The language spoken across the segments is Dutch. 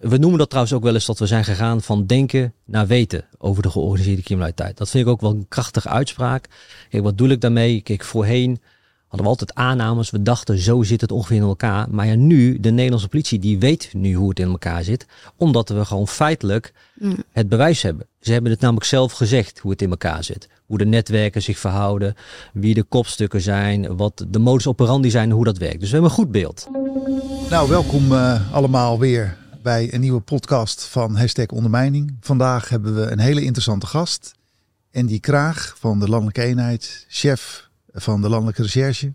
we noemen dat trouwens ook wel eens dat we zijn gegaan van denken naar weten over de georganiseerde criminaliteit. Dat vind ik ook wel een krachtige uitspraak. Kijk, wat doe ik daarmee? Kijk, voorheen hadden we altijd aannames. We dachten, zo zit het ongeveer in elkaar. Maar ja, nu, de Nederlandse politie, die weet nu hoe het in elkaar zit. Omdat we gewoon feitelijk Mm. het bewijs hebben. Ze hebben het namelijk zelf gezegd hoe het in elkaar zit. Hoe de netwerken zich verhouden, wie de kopstukken zijn, wat de modus operandi zijn en hoe dat werkt. Dus we hebben een goed beeld. Nou, welkom eh, allemaal weer bij een nieuwe podcast van Hashtag Ondermijning. Vandaag hebben we een hele interessante gast. Andy Kraag van de Landelijke Eenheid, chef van de Landelijke Recherche.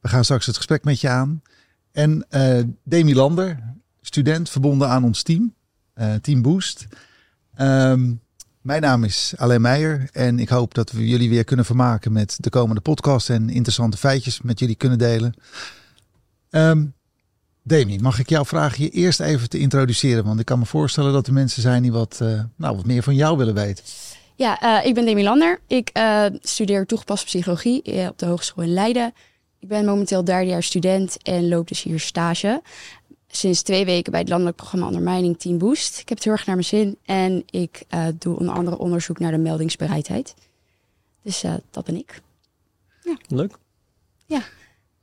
We gaan straks het gesprek met je aan. En eh Demi Lander, student verbonden aan ons team, eh, Team Boost. Ehm, mijn naam is Alain Meijer en ik hoop dat we jullie weer kunnen vermaken met de komende podcast en interessante feitjes met jullie kunnen delen. Ehm Demi, mag ik jou vragen je eerst even te introduceren? Want ik kan me voorstellen dat er mensen zijn die wat, eh, nou, wat meer van jou willen weten. Ja, eh, ik ben Demi Lander. Ik eh, studeer toegepaste psychologie eh, op de Hogeschool in Leiden. Ik ben momenteel derdejaars student en loop dus hier stage. Sinds twee weken bij het landelijk programma Ondermijning Team Boost. Ik heb het heel erg naar mijn zin en ik eh, doe onder andere onderzoek naar de meldingsbereidheid. Dus eh, dat ben ik. Leuk.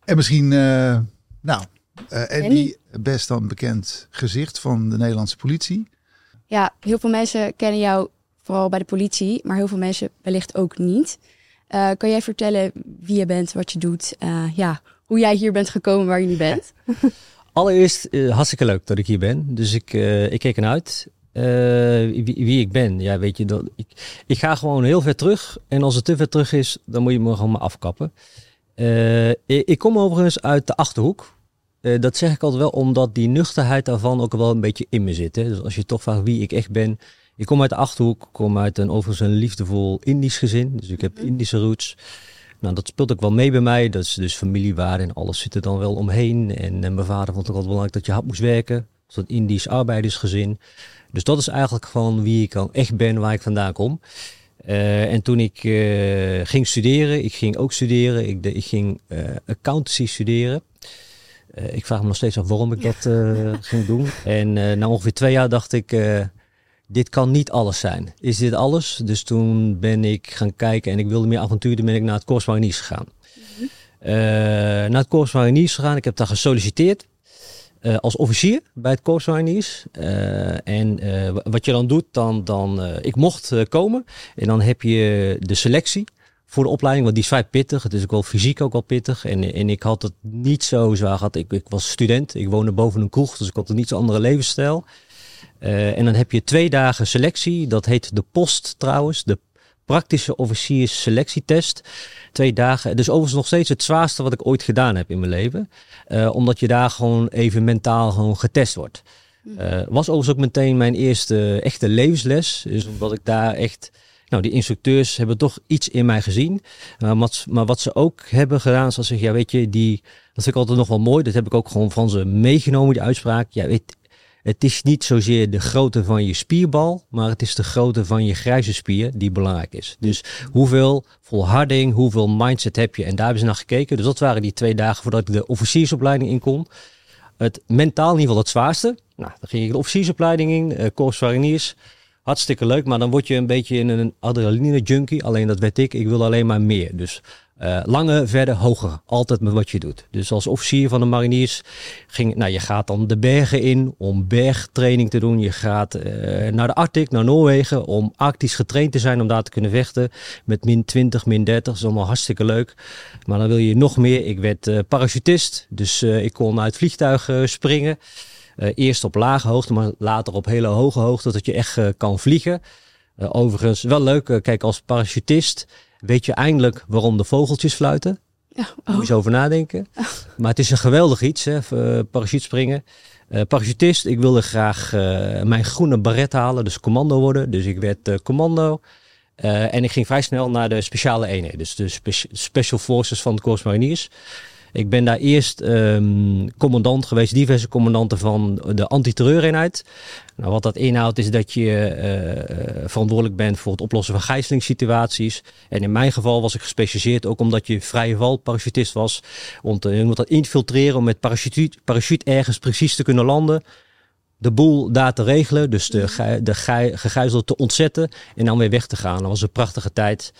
En misschien, eh, nou, Andy, Andy. best dan bekend gezicht van de Nederlandse politie. Ja, heel veel mensen kennen jou vooral bij de politie, maar heel veel mensen wellicht ook niet. Eh, kan jij vertellen wie je bent, wat je doet, eh, ja, hoe jij hier bent gekomen waar je nu bent? Allereerst eh, hartstikke leuk dat ik hier ben. Dus ik, eh, ik keek ernaar uit. Eh, wie, wie ik ben, ja, weet je, dat, ik, ik ga gewoon heel ver terug. En als het te ver terug is, dan moet je me gewoon maar afkappen. Eh, ik, ik kom overigens uit de achterhoek. Eh, dat zeg ik altijd wel, omdat die nuchterheid daarvan ook wel een beetje in me zit. Hè. Dus als je toch vraagt wie ik echt ben. Ik kom uit de achterhoek, kom uit een overigens een liefdevol Indisch gezin. Dus ik heb Indische roots. Nou, dat speelt ook wel mee bij mij. Dat is dus familiewaarde en alles zit er dan wel omheen. En, eh, mijn vader vond het ook altijd belangrijk dat je hard moest werken. Zo'n Indisch arbeidersgezin. Dus dat is eigenlijk van wie ik dan echt ben, waar ik vandaan kom. Eh, en toen ik ging studeren, ik ging ook studeren. Ik, de, ik ging accountancy studeren. Eh, ik vraag me nog steeds af waarom ik dat eh, ging doen. En eh, na ongeveer twee jaar dacht ik, dit kan niet alles zijn. Is dit alles? Dus toen ben ik gaan kijken en ik wilde meer avontuur. Toen ben ik naar het Corps Mariniers gegaan. Eh, naar het Corps Mariniers gegaan. Ik heb daar gesolliciteerd. als officier bij het Corps Mariniers. Eh, en wa- wat je dan doet, dan, dan ik mocht komen. En dan heb je de selectie voor de opleiding, want die is vrij pittig. Het is ook wel fysiek ook wel pittig. En, en ik had het niet zo zwaar gehad. Ik, ik was student, ik woonde boven een kroeg, dus ik had een niet zo andere levensstijl. Eh, en dan heb je twee dagen selectie. Dat heet de post trouwens, de praktische officiers selectietest. Twee dagen. Dus overigens nog steeds het zwaarste wat ik ooit gedaan heb in mijn leven. Eh, omdat je daar gewoon even mentaal gewoon getest wordt. Eh, was overigens ook meteen mijn eerste echte levensles. Dus omdat ik daar echt... Nou, die instructeurs hebben toch iets in mij gezien. Maar wat, maar wat ze ook hebben gedaan, dat ze zeggen, ja weet je, die, dat vind ik altijd nog wel mooi. Dat heb ik ook gewoon van ze meegenomen, die uitspraak. Ja, weet, het is niet zozeer de grootte van je spierbal, maar het is de grootte van je grijze spier die belangrijk is. Dus hoeveel volharding, hoeveel mindset heb je? En daar hebben ze naar gekeken. Dus dat waren die twee dagen voordat ik de officiersopleiding in kon. Het mentaal in ieder geval het zwaarste. Nou, dan ging ik de officiersopleiding in, uh, Corps. Hartstikke leuk, maar dan word je een beetje in een adrenaline junkie. Alleen dat werd ik, ik wil alleen maar meer. Dus uh, langer, verder, hoger. Altijd met wat je doet. Dus als officier van de mariniers ging, nou, je gaat dan de bergen in om bergtraining te doen. Je gaat uh, naar de Arctic, naar Noorwegen, om arctisch getraind te zijn, om daar te kunnen vechten. Met min 20, min 30. Dat is allemaal hartstikke leuk. Maar dan wil je nog meer. Ik werd uh, parachutist, dus ik kon uit vliegtuigen springen. Uh, eerst op lage hoogte, maar later op hele hoge hoogte, dat je echt uh, kan vliegen. Uh, overigens, wel leuk, kijk, als parachutist weet je eindelijk waarom de vogeltjes fluiten. Ja, oh. Moet je eens over nadenken. Oh. Maar het is een geweldig iets, hè, parachutespringen. parachutist, ik wilde graag mijn groene baret halen, dus commando worden. Dus ik werd commando. en ik ging vrij snel naar de speciale eenheden, dus de spe Special Forces van de Corps Mariniers. Ik ben daar eerst um, commandant geweest, diverse commandanten van de antiterreureenheid. Nou, wat dat inhoudt is dat je uh, verantwoordelijk bent voor het oplossen van gijzelingssituaties. En in mijn geval was ik gespecialiseerd ook omdat je vrije val parachutist was. Om te, je moet dat infiltreren om met parachute, parachute ergens precies te kunnen landen. de boel daar te regelen. Dus de, ge- de ge- gegijzeld te ontzetten en dan weer weg te gaan. Dat was een prachtige tijd.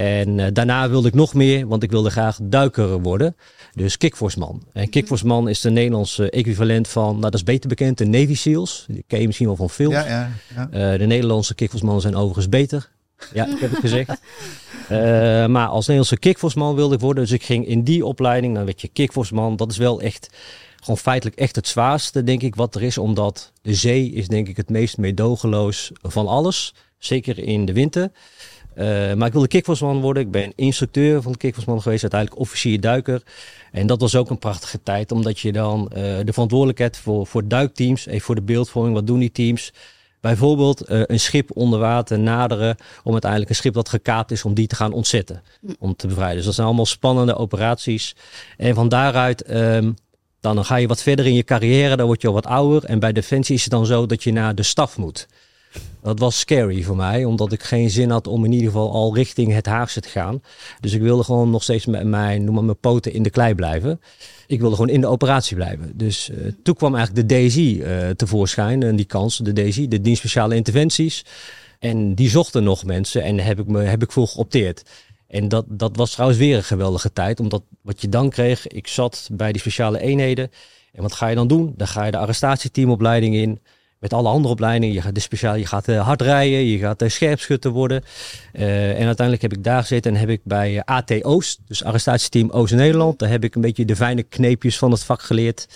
En eh, daarna wilde ik nog meer, want ik wilde graag duiker worden. Dus kickforceman. En kickforceman is de Nederlandse equivalent van, nou dat is beter bekend, de Navy SEALs. Die ken je misschien wel van films. Ja, ja, ja. Eh, de Nederlandse kickforceman zijn overigens beter. Ja, ik heb het gezegd. Eh, maar als Nederlandse kickforceman wilde ik worden. Dus ik ging in die opleiding, dan werd je kickforceman. Dat is wel echt, gewoon feitelijk echt het zwaarste, denk ik, wat er is. Omdat de zee is, denk ik, het meest meedogenloos van alles. Zeker in de winter. Eh, maar ik wilde kickforceman worden. Ik ben instructeur van de kickforceman geweest. Uiteindelijk officier duiker. En dat was ook een prachtige tijd. Omdat je dan eh, de verantwoordelijkheid voor, voor duikteams. Even voor de beeldvorming. Wat doen die teams? Bijvoorbeeld eh, een schip onder water naderen om uiteindelijk een schip dat gekaapt is, om die te gaan ontzetten. Om te bevrijden. Dus dat zijn allemaal spannende operaties. En van daaruit, ehm, dan ga je wat verder in je carrière, dan word je al wat ouder. En bij Defensie is het dan zo dat je naar de staf moet. Dat was scary voor mij, omdat ik geen zin had om in ieder geval al richting het Haagse te gaan. Dus ik wilde gewoon nog steeds met mijn, noem maar mijn poten in de klei blijven. Ik wilde gewoon in de operatie blijven. Dus eh, toen kwam eigenlijk de DSI eh, tevoorschijn en die kans, de DSI, de dienst speciale interventies. En die zochten nog mensen en heb ik, me, heb ik voor geopteerd. En dat, dat was trouwens weer een geweldige tijd, omdat wat je dan kreeg, ik zat bij die speciale eenheden. En wat ga je dan doen? Dan ga je de arrestatieteamopleiding in. Met alle andere opleidingen. Je gaat, de speciaal, je gaat eh, hard rijden, je gaat uh, scherpschutter worden. Eh, en uiteindelijk heb ik daar gezeten en heb ik bij eh, AT Oost, dus arrestatieteam Oost-Nederland, daar heb ik een beetje de fijne kneepjes van het vak geleerd.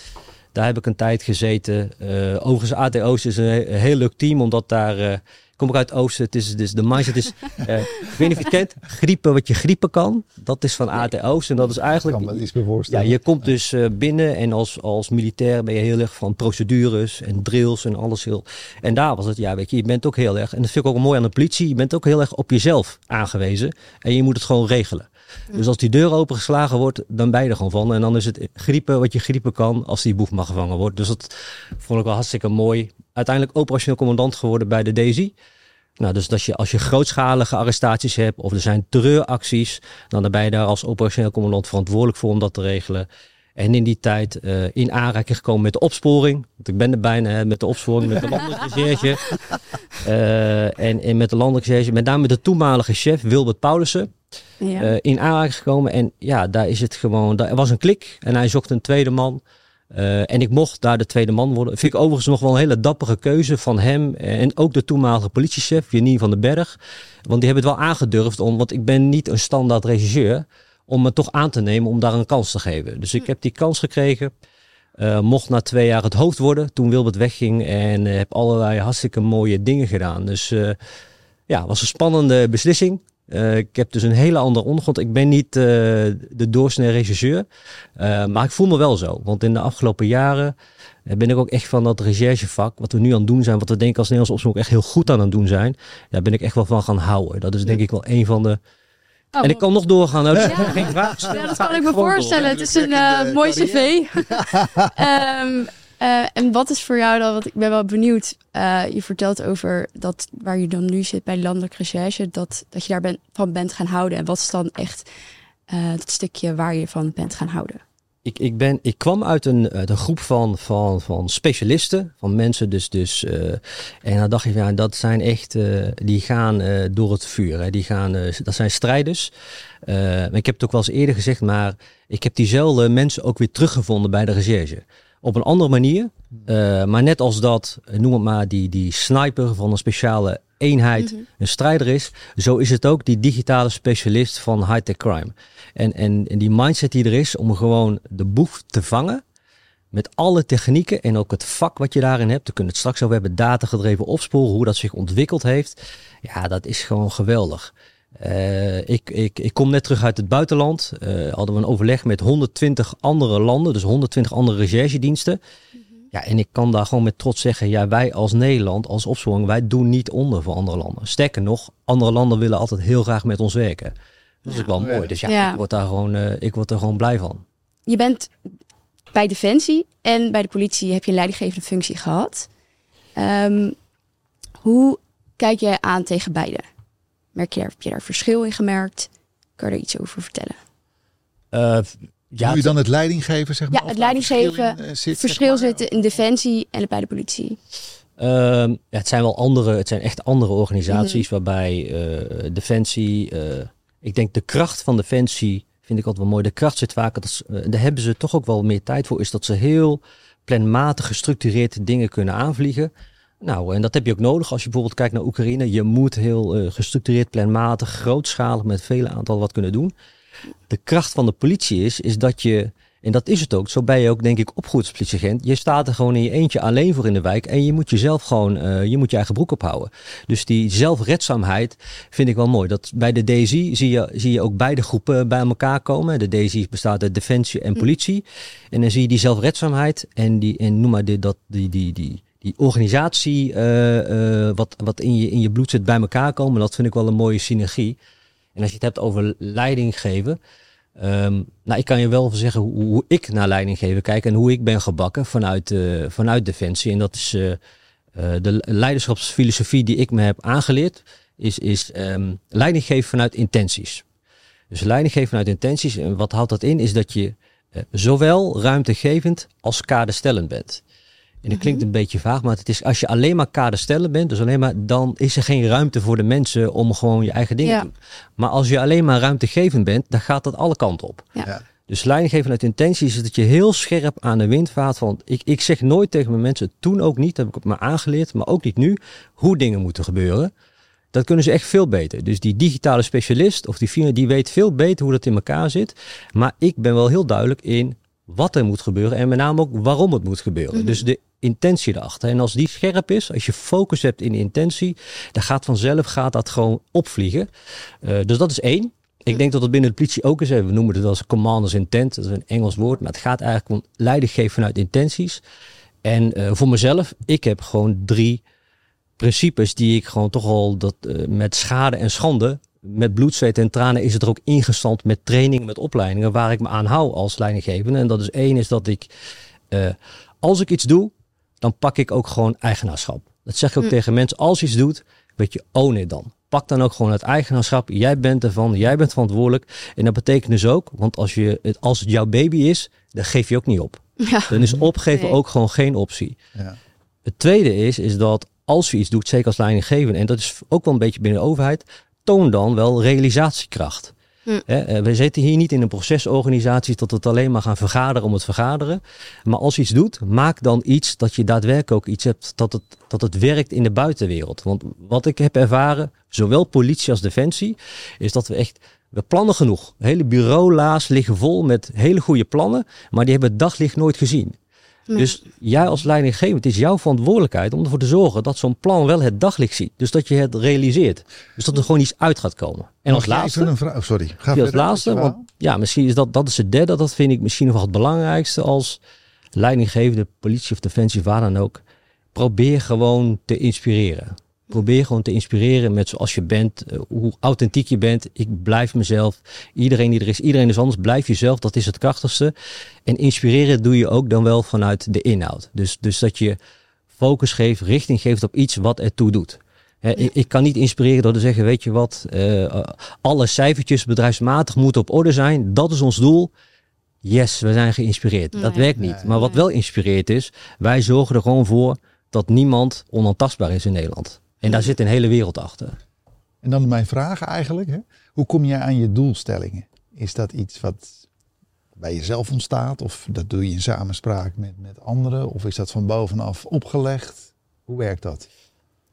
Daar heb ik een tijd gezeten. Eh, overigens, AT Oost is een, he- een heel leuk team, omdat daar eh, kom ik uit het Oosten. Het is, dus de mindset is, eh, ik weet niet of je het kent, griepen wat je griepen kan. Dat is van AT Oost en dat is Ik eigenlijk... kan me iets meer Ja, je komt dus eh, binnen en als, als militair ben je heel erg van procedures en drills en alles heel. En daar was het, ja, weet je, je bent ook heel erg, en dat vind ik ook mooi aan de politie, je bent ook heel erg op jezelf aangewezen en je moet het gewoon regelen. Dus als die deur opengeslagen wordt, dan ben je er gewoon van. En dan is het griepen wat je griepen kan als die boef maar gevangen wordt. Dus dat vond ik wel hartstikke mooi. Uiteindelijk operationeel commandant geworden bij de DSI. Nou, dus dat je, als je grootschalige arrestaties hebt of er zijn terreuracties, dan dan ben je daar als operationeel commandant verantwoordelijk voor om dat te regelen. En in die tijd eh, in aanraking gekomen met de opsporing. Want ik ben er bijna hè, met de opsporing, met de landelijke. Eh, en, en met de landelijke met name met de toenmalige chef Wilbert Paulussen. Ja. eh, in aanraking gekomen. En ja, daar is het gewoon. Daar was een klik en hij zocht een tweede man. Eh, en ik mocht daar de tweede man worden. Vind ik overigens nog wel een hele dappere keuze van hem. En ook de toenmalige politiechef, Janine van den Berg. Want die hebben het wel aangedurfd om. Want ik ben niet een standaard regisseur. Om me toch aan te nemen om daar een kans te geven. Dus ik heb die kans gekregen. Eh, mocht na twee jaar het hoofd worden toen Wilbert wegging. En heb allerlei hartstikke mooie dingen gedaan. Dus eh, ja, het was een spannende beslissing. Eh, ik heb dus een hele andere ondergrond. Ik ben niet eh, de doorsnee regisseur. Eh, maar ik voel me wel zo. Want in de afgelopen jaren ben ik ook echt van dat recherchevak. Wat we nu aan het doen zijn. Wat we denken als Nederlands opzoek echt heel goed aan het doen zijn. Daar ben ik echt wel van gaan houden. Dat is denk ik wel een van de... Oh, en ik kan nog doorgaan. Nou, Ja. geen vraag. Ja, dat kan ik me voorstellen. Het is een mooi cv. Ehm, eh, en wat is voor jou dan, want ik ben wel benieuwd. eh, je vertelt over dat waar je dan nu zit bij landelijke recherche, dat, dat je daar van bent gaan houden. En wat is dan echt eh het stukje waar je van bent gaan houden? Ik, ik, ben, ik kwam uit een, uit groep van, van, van specialisten, van mensen dus. dus en dan dacht ik, ja, dat zijn echt, die gaan door het vuur. Hè. Die gaan, dat zijn strijders. Ik heb het ook wel eens eerder gezegd, maar ik heb diezelfde mensen ook weer teruggevonden bij de recherche. Op een andere manier. Eh, maar net als dat, eh, noem het maar, die, die sniper van een speciale eenheid een strijder is, zo is het ook die digitale specialist van high-tech crime. En, en, en die mindset die er is om gewoon de boef te vangen. Met alle technieken en ook het vak wat je daarin hebt. We kunnen het straks over hebben. Datagedreven opsporen. Hoe dat zich ontwikkeld heeft. Ja, dat is gewoon geweldig. Eh, ik, ik, ik kom net terug uit het buitenland. Eh, hadden we een overleg met 120 andere landen. Dus 120 andere recherchediensten. Ja, en ik kan daar gewoon met trots zeggen. Ja, wij als Nederland, als opsporing, wij doen niet onder voor andere landen. Sterker nog, andere landen willen altijd heel graag met ons werken. Dat is ook wel mooi. Dus ja, Ja. Ik, word daar gewoon, eh, ik word er gewoon blij van. Je bent bij Defensie en bij de politie heb je een leidinggevende functie gehad. Ehm, hoe kijk jij aan tegen beide? Merk je daar, heb je daar verschil in gemerkt? Kan je er iets over vertellen? Eh, Ja, Moet je dan het leidinggeven, zeg maar? Ja, het leidinggeven. Verschil, zit, verschil zit in defensie en bij de politie. Ehm, ja, het zijn wel andere, het zijn echt andere organisaties mhm. waarbij defensie, ik denk de kracht van defensie vind ik altijd wel mooi. De kracht zit vaak, dat, daar hebben ze toch ook wel meer tijd voor, is dat ze heel planmatig gestructureerd dingen kunnen aanvliegen. Nou, en dat heb je ook nodig als je bijvoorbeeld kijkt naar Oekraïne. Je moet heel uh, gestructureerd, planmatig, grootschalig met vele aantal wat kunnen doen. De kracht van de politie is, is dat je, en dat is het ook, zo ben je ook denk ik opgevoed als politieagent. Je staat er gewoon in je eentje alleen voor in de wijk en je moet jezelf gewoon, uh, je moet je eigen broek ophouden. Dus die zelfredzaamheid vind ik wel mooi. Dat bij de DSI zie je, zie je ook beide groepen bij elkaar komen. De DSI bestaat uit defensie en hm. politie. En dan zie je die zelfredzaamheid en die, en noem maar dit, dat, die, die, die, die organisatie, uh, wat, wat in, je, in je bloed zit, bij elkaar komen. Dat vind ik wel een mooie synergie. En als je het hebt over leiding geven. Um, nou, ik kan je wel zeggen hoe, hoe, ik naar leiding geven kijk en hoe ik ben gebakken vanuit, uh, vanuit Defensie. En dat is de leiderschapsfilosofie die ik me heb aangeleerd, is, is um, leiding geven vanuit intenties. Dus leiding geven vanuit intenties. En wat houdt dat in? Is dat je zowel ruimtegevend als kaderstellend bent. En dat klinkt mhm. een beetje vaag, maar het is als je alleen maar kaderstellen bent, dus alleen maar, dan is er geen ruimte voor de mensen om gewoon je eigen dingen te doen. Maar als je alleen maar ruimtegevend bent, dan gaat dat alle kanten op. Ja. Dus leidinggeven uit intentie is dat je heel scherp aan de wind vaart. Van, ik, ik zeg nooit tegen mijn mensen, toen ook niet, heb ik het me aangeleerd, maar ook niet nu, hoe dingen moeten gebeuren. Dat kunnen ze echt veel beter. Dus die digitale specialist of die die weet veel beter hoe dat in elkaar zit. Maar ik ben wel heel duidelijk in wat er moet gebeuren en met name ook waarom het moet gebeuren. Mhm. Dus de intentie erachter. En als die scherp is, als je focus hebt in de intentie, dan gaat vanzelf gaat dat gewoon opvliegen. Uh, dus dat is één. Ik denk dat dat binnen de politie ook is. We noemen het als commanders intent. Dat is een Engels woord. Maar het gaat eigenlijk om leiding geven vanuit intenties. En uh, voor mezelf, ik heb gewoon drie principes die ik gewoon toch al dat, uh, met schade en schande met bloed, zweet en tranen is het er ook ingestand met training, met opleidingen waar ik me aan hou als leidinggevende. En dat is één, is dat ik, uh, als ik iets doe, dan pak ik ook gewoon eigenaarschap. Dat zeg ik ook hm. tegen mensen. Als je iets doet, weet je, own it dan. Pak dan ook gewoon het eigenaarschap. Jij bent ervan, jij bent verantwoordelijk. En dat betekent dus ook, want als, je, het, als het jouw baby is, dan geef je ook niet op. Ja. Dan is opgeven ook gewoon geen optie. Ja. Het tweede is, is dat als je iets doet, zeker als leidinggevende, en dat is ook wel een beetje binnen de overheid, toon dan wel realisatiekracht. Hm. Eh, we zitten hier niet in een procesorganisatie tot het alleen maar gaan vergaderen om het vergaderen. Maar als je iets doet, maak dan iets dat je daadwerkelijk ook iets hebt dat het, dat het werkt in de buitenwereld. Want wat ik heb ervaren, zowel politie als defensie, is dat we echt we plannen genoeg. Hele bureaulaars liggen vol met hele goede plannen, maar die hebben het daglicht nooit gezien. Dus jij als leidinggevend, het is jouw verantwoordelijkheid om ervoor te zorgen dat zo'n plan wel het daglicht ziet. Dus dat je het realiseert. Dus dat er gewoon iets uit gaat komen. En als laatste. Een vraag? Oh, sorry. Ga als laatste, want ja, misschien is dat, dat is het derde. Dat vind ik misschien nog wel het belangrijkste als leidinggevende, politie of defensie, waar dan ook. Probeer gewoon te inspireren. Probeer gewoon te inspireren met zoals je bent, eh, hoe authentiek je bent. Ik blijf mezelf. Iedereen die er is, iedereen is anders. Blijf jezelf, dat is het krachtigste. En inspireren doe je ook dan wel vanuit de inhoud. Dus, dus dat je focus geeft, richting geeft op iets wat ertoe doet. ik, ik, kan niet inspireren door te zeggen, weet je wat, uh, alle cijfertjes bedrijfsmatig moeten op orde zijn. Dat is ons doel. Yes, we zijn geïnspireerd. Dat werkt niet. Maar wat wel inspireert is, wij zorgen er gewoon voor dat niemand onaantastbaar is in Nederland. En daar zit een hele wereld achter. En dan mijn vraag eigenlijk. Hè? Hoe kom je aan je doelstellingen? Is dat iets wat bij jezelf ontstaat? Of dat doe je in samenspraak met, met anderen? Of is dat van bovenaf opgelegd? Hoe werkt dat?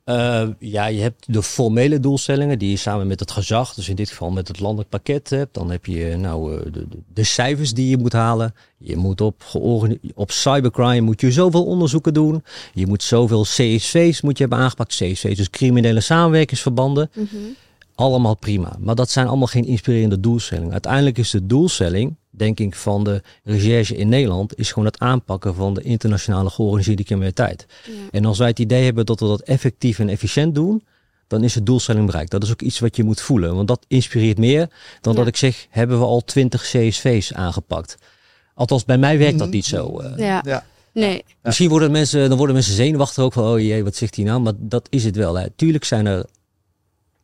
Uh, ja, je hebt de formele doelstellingen die je samen met het gezag, dus in dit geval met het landelijk pakket hebt. Dan heb je nou uh, de, de, cijfers die je moet halen. Je moet op, op cybercrime moet je zoveel onderzoeken doen. Je moet zoveel CSV's moet je hebben aangepakt. CSV's, dus criminele samenwerkingsverbanden. -hmm. Allemaal prima. Maar dat zijn allemaal geen inspirerende doelstellingen. Uiteindelijk is de doelstelling denk ik, van de recherche in Nederland is gewoon het aanpakken van de internationale georganiseerde criminaliteit. Ja. En als wij het idee hebben dat we dat effectief en efficiënt doen, dan is het doelstelling bereikt. Dat is ook iets wat je moet voelen, want dat inspireert meer dan dat ik zeg, hebben we al 20 CSV's aangepakt. Althans, bij mij werkt dat niet zo. Uh. Ja. ja. Nee. Misschien worden mensen, dan worden mensen zenuwachtig ook van, oh jee, wat zegt hij nou? Maar dat is het wel. Hè. Tuurlijk zijn er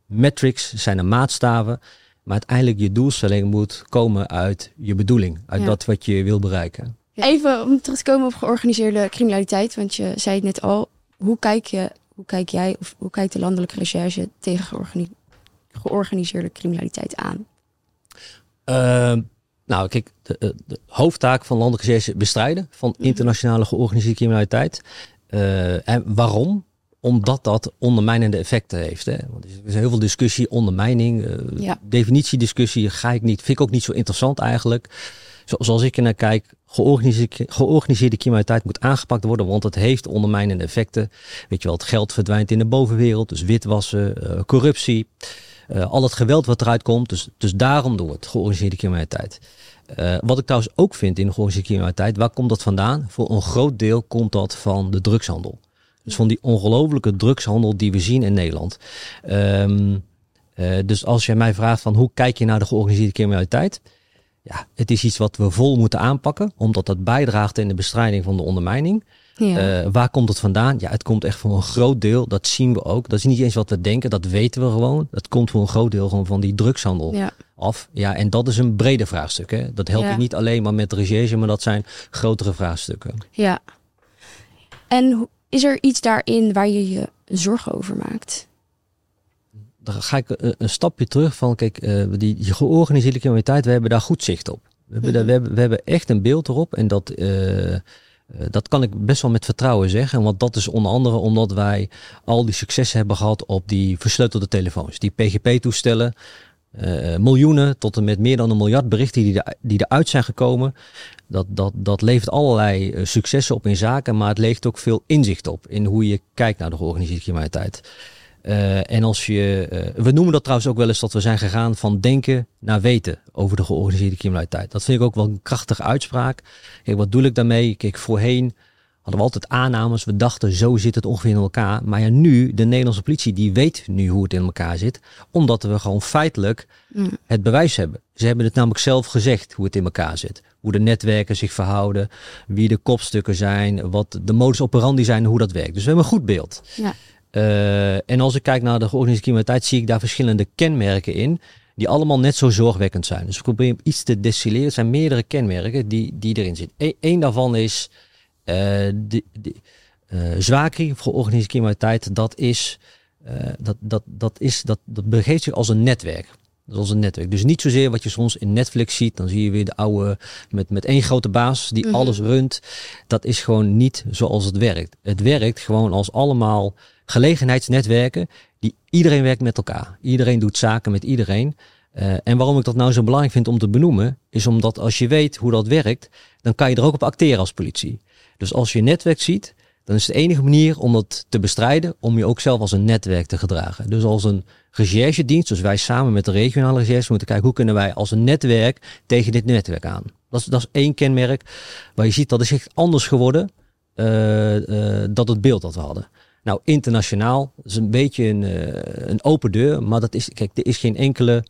metrics, zijn er maatstaven. Maar uiteindelijk je doelstelling moet komen uit je bedoeling. Uit Ja. dat wat je wil bereiken. Even om terug te komen op georganiseerde criminaliteit. Want je zei het net al. Hoe kijk, je, hoe kijk jij of hoe kijkt de landelijke recherche tegen georgani- georganiseerde criminaliteit aan? Ehm, nou, kijk, de, de- de hoofdtaak van landelijke recherche is bestrijden van internationale georganiseerde criminaliteit. Eh, en waarom? Omdat dat ondermijnende effecten heeft. Hè? Want er is heel veel discussie, ondermijning, eh, Ja. definitiediscussie ga ik niet, vind ik ook niet zo interessant eigenlijk. Zo- Zoals ik er naar kijk, georganiseerde, georganiseerde criminaliteit moet aangepakt worden, want het heeft ondermijnende effecten. Weet je wel, het geld verdwijnt in de bovenwereld, dus witwassen, eh, corruptie, eh, al het geweld wat eruit komt. Dus, dus daarom door het georganiseerde criminaliteit. Eh, wat ik trouwens ook vind in de georganiseerde criminaliteit, waar komt dat vandaan? Voor een groot deel komt dat van de drugshandel. Dus van die ongelofelijke drugshandel die we zien in Nederland. Ehm, eh, dus als jij mij vraagt van hoe kijk je naar de georganiseerde criminaliteit? Ja, het is iets wat we vol moeten aanpakken, omdat dat bijdraagt in de bestrijding van de ondermijning. Ja. Eh, waar komt het vandaan? Ja, het komt echt voor een groot deel, dat zien we ook. Dat is niet eens wat we denken, dat weten we gewoon. Dat komt voor een groot deel gewoon van die drugshandel ja. af. Ja, en dat is een breder vraagstuk. Hè? Dat helpt Ja. je niet alleen maar met recherche, maar dat zijn grotere vraagstukken. ja. En is er iets daarin waar je je zorgen over maakt? Dan ga ik een, een stapje terug van, kijk, eh, die, die georganiseerde criminaliteit, we hebben daar goed zicht op. We hebben, daar, we, hebben, we hebben echt een beeld erop en dat, eh, eh, dat kan ik best wel met vertrouwen zeggen. Want dat is onder andere omdat wij al die successen hebben gehad op die versleutelde telefoons. Die PGP-toestellen, eh, miljoenen tot en met meer dan een miljard berichten die, die eruit zijn gekomen. Dat, dat, dat levert allerlei eh, successen op in zaken, maar het levert ook veel inzicht op in hoe je kijkt naar de georganiseerde criminaliteit. Eh, en als je, eh, we noemen dat trouwens ook wel eens dat we zijn gegaan van denken naar weten over de georganiseerde criminaliteit. Dat vind ik ook wel een krachtige uitspraak. Wat doe ik daarmee? Kijk, voorheen hadden we altijd aannames. We dachten, zo zit het ongeveer in elkaar. Maar ja, nu, de Nederlandse politie, die weet nu hoe het in elkaar zit. Omdat we gewoon feitelijk Mm. het bewijs hebben. Ze hebben het namelijk zelf gezegd hoe het in elkaar zit. Hoe de netwerken zich verhouden, wie de kopstukken zijn, wat de modus operandi zijn hoe dat werkt. Dus we hebben een goed beeld. Ja. Eh, en als ik kijk naar de georganiseerde criminaliteit, zie ik daar verschillende kenmerken in. Die allemaal net zo zorgwekkend zijn. Dus ik probeer iets te destilleren. Het zijn meerdere kenmerken die, die erin zitten. Eén daarvan is eh de, de, eh zwaakrie of georganiseerde criminaliteit. Dat is, eh, dat, dat, dat, is dat, dat begeeft zich als een netwerk. Dat is als een netwerk. Dus niet zozeer wat je soms in Netflix ziet. Dan zie je weer de oude met, met één grote baas die Mhm. alles runt. Dat is gewoon niet zoals het werkt. Het werkt gewoon als allemaal gelegenheidsnetwerken. Die iedereen werkt met elkaar. Iedereen doet zaken met iedereen. Eh, en waarom ik dat nou zo belangrijk vind om te benoemen, is omdat als je weet hoe dat werkt, dan kan je er ook op acteren als politie. Dus als je netwerk ziet, dan is de enige manier om dat te bestrijden, om je ook zelf als een netwerk te gedragen. Dus als een recherchedienst, dus wij samen met de regionale recherche moeten kijken hoe kunnen wij als een netwerk tegen dit netwerk aan. Dat is, dat is één kenmerk waar je ziet dat is echt anders geworden eh, eh, dat het beeld dat we hadden. Nou, internationaal is een beetje een, eh, een open deur, maar dat is, kijk, er is geen enkele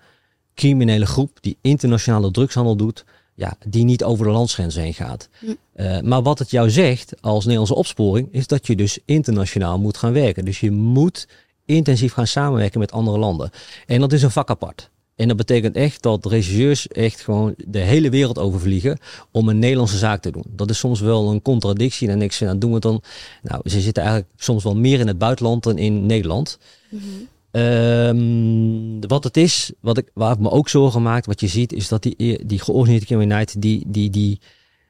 criminele groep die internationale drugshandel doet, ja, die niet over de landsgrenzen heen gaat. Hm. Eh, maar wat het jou zegt als Nederlandse opsporing, is dat je dus internationaal moet gaan werken. Dus je moet intensief gaan samenwerken met andere landen. En dat is een vak apart. En dat betekent echt dat regisseurs echt gewoon de hele wereld overvliegen om een Nederlandse zaak te doen. Dat is soms wel een contradictie. En ik, nou doen we het dan. Nou, ze zitten eigenlijk soms wel meer in het buitenland dan in Nederland. Mhm. Ehm, wat het is, wat ik, waar ik me ook zorgen maak, wat je ziet, is dat die, die georganiseerde criminaliteit, die, die, die,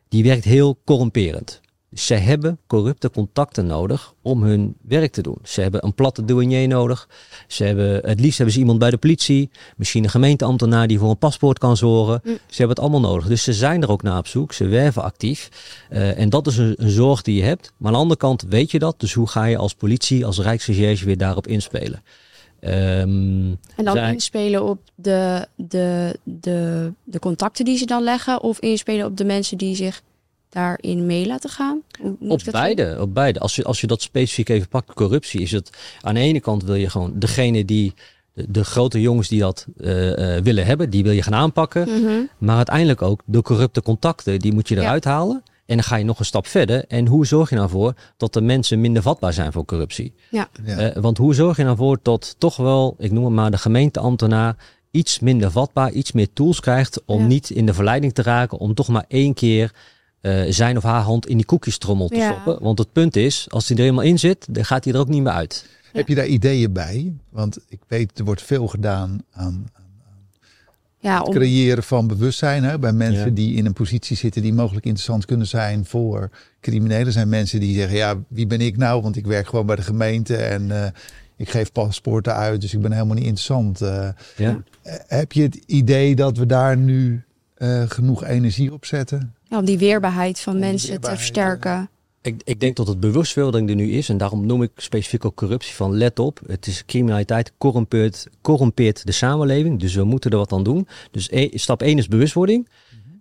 die werkt heel corrumperend. Dus zij hebben corrupte contacten nodig om hun werk te doen. Ze hebben een platte douanier nodig. Ze hebben, het liefst hebben ze iemand bij de politie. Misschien een gemeenteambtenaar die voor een paspoort kan zorgen. Mm. Ze hebben het allemaal nodig. Dus ze zijn er ook naar op zoek. Ze werven actief. Eh, en dat is een, een zorg die je hebt. Maar aan de andere kant weet je dat. Dus hoe ga je als politie, als Rijksrecherche weer daarop inspelen? Ehm, En dan Zij- inspelen op de, de, de, de contacten die ze dan leggen, of inspelen op de mensen die zich daarin mee laten gaan? Op beide, op beide. Als je, als je dat specifiek even pakt, corruptie, is het aan de ene kant wil je gewoon degene die, de, grote jongens die dat eh, eh, willen hebben, die wil je gaan aanpakken. Mhm. Maar uiteindelijk ook de corrupte contacten, die moet je Ja. eruit halen. En dan ga je nog een stap verder. En hoe zorg je nou voor dat de mensen minder vatbaar zijn voor corruptie? Ja. Eh, want hoe zorg je nou voor dat toch wel, ik noem het maar, de gemeenteambtenaar iets minder vatbaar, iets meer tools krijgt om Ja. niet in de verleiding te raken om toch maar één keer eh, zijn of haar hand in die koekjestrommel te Ja. stoppen. Want het punt is, als hij er eenmaal in zit, dan gaat hij er ook niet meer uit. Heb je daar ideeën bij? Want ik weet, er wordt veel gedaan aan Ja, het om, creëren van bewustzijn. Hè? Bij mensen Ja. die in een positie zitten die mogelijk interessant kunnen zijn voor criminelen. Er zijn mensen die zeggen, ja, wie ben ik nou? Want ik werk gewoon bij de gemeente en eh, ik geef paspoorten uit. Dus ik ben helemaal niet interessant. Eh, Ja. heb je het idee dat we daar nu eh, genoeg energie op zetten? ja, om die weerbaarheid van Om mensen weerbaarheid, te versterken. Ik, ik denk dat het bewustwording er nu is. En daarom noem ik specifiek ook corruptie van let op. Het is criminaliteit corrumpeert, corrumpeert de samenleving. Dus we moeten er wat aan doen. Dus e- stap 1 is bewustwording.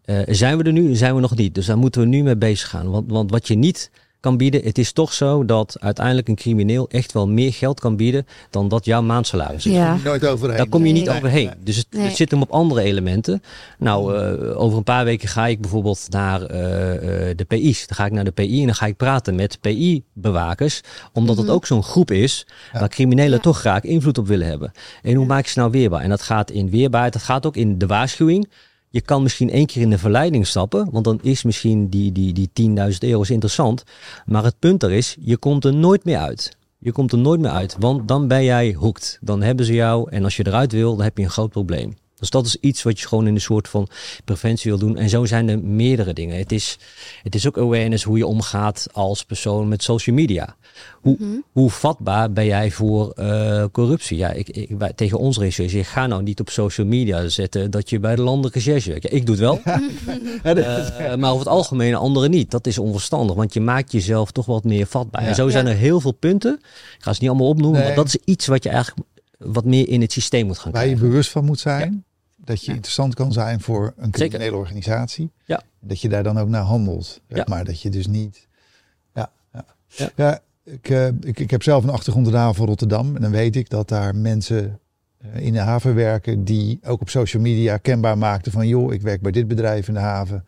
Eh, zijn we er nu? Zijn we nog niet? Dus daar moeten we nu mee bezig gaan. Want, want wat je niet kan bieden, het is toch zo dat uiteindelijk een crimineel echt wel meer geld kan bieden dan dat jouw maandsalaris is. Ja. Nooit overheen. Daar kom je niet Nee. overheen. Dus het, Nee. het zit hem op andere elementen. Nou, eh, over een paar weken ga ik bijvoorbeeld naar eh, eh, de PI's. Dan ga ik naar de PI en dan ga ik praten met PI-bewakers. Omdat het Mhm. ook zo'n groep is Ja. waar criminelen Ja. toch graag invloed op willen hebben. En hoe Ja. maak je ze nou weerbaar? En dat gaat in weerbaarheid, dat gaat ook in de waarschuwing. Je kan misschien één keer in de verleiding stappen, want dan is misschien die, die, die 10.000 euro interessant. Maar het punt er is, je komt er nooit meer uit. Je komt er nooit meer uit, want dan ben jij hoekt. Dan hebben ze jou en als je eruit wil, dan heb je een groot probleem. Dus dat is iets wat je gewoon in een soort van preventie wil doen. En zo zijn er meerdere dingen. Het is, het is ook awareness hoe je omgaat als persoon met social media. Hoe, Mhm. hoe vatbaar ben jij voor eh, corruptie? Ja, ik, ik, wij- tegen ons recherche, ga nou niet op social media zetten dat je bij de landelijke recherche werkt. Ja, ik doe het wel, eh, maar over het algemeen anderen niet. Dat is onverstandig, want je maakt jezelf toch wat meer vatbaar. Ja. En zo zijn er heel veel punten. Ik ga ze niet allemaal opnoemen, Nee. maar dat is iets wat je eigenlijk wat meer in het systeem moet gaan waar je krijgen. bewust van moet zijn. Dat je Ja. interessant kan zijn voor een criminele organisatie. Ja. Dat je daar dan ook naar handelt. zeg Ja. Maar dat je dus niet. Ja, ja. Ik, eh, ik, ik heb zelf een achtergrond in de haven van Rotterdam. En dan weet ik dat daar mensen eh, in de haven werken. die ook op social media kenbaar maakten van. joh, ik werk bij dit bedrijf in de haven.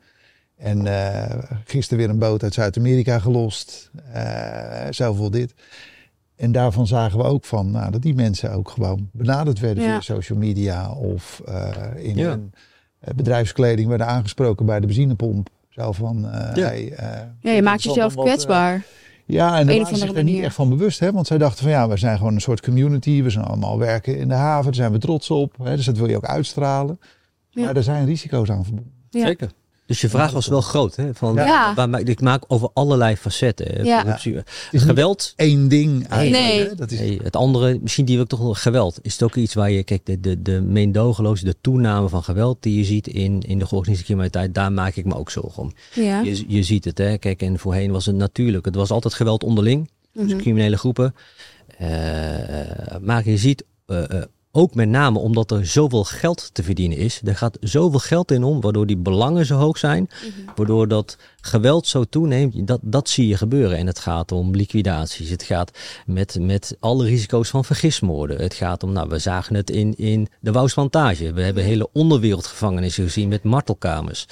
En eh, gisteren weer een boot uit Zuid-Amerika gelost. eh zoveel dit. En daarvan zagen we ook van nou, dat die mensen ook gewoon benaderd werden Ja. via social media of eh, in Ja. hun eh, bedrijfskleding werden aangesproken bij de benzinepomp. Zo van, eh, Ja. hey, eh, Ja, je maakt jezelf wat, kwetsbaar. ja, en daar waren ze zich er niet echt van bewust. Hè? Want zij dachten van ja, we zijn gewoon een soort community. We zijn allemaal werken in de haven. Daar zijn we trots op. Hè? Dus dat wil je ook uitstralen. Ja. Maar er zijn risico's aan verbonden. Ja. Zeker. Dus je vraag was wel groot. Hè? Van, Ja. waar ik maak over allerlei facetten. Ja. Corruptie, geweld. Eén ding eigenlijk. Nee. Hè? Dat is, Nee, het andere, misschien die wil ik toch wel geweld. Is het ook iets waar je, kijk, de, de, de meedogenloze, de toename van geweld die je ziet in, in de georganiseerde criminaliteit, daar maak ik me ook zorgen om. Ja. Je, je ziet het, hè. Kijk, en voorheen was het natuurlijk, het was altijd geweld onderling. Dus Mhm. criminele groepen. Eh, maar je ziet eh, eh, ook met name omdat er zoveel geld te verdienen is. Er gaat zoveel geld in om, waardoor die belangen zo hoog zijn. Mhm. Waardoor dat geweld zo toeneemt. Dat, dat zie je gebeuren. En het gaat om liquidaties. Het gaat met, met alle risico's van vergismoorden. Het gaat om, nou, we zagen het in, in de Wouwsplantage. We hebben hele onderwereldgevangenissen gezien met martelkamers.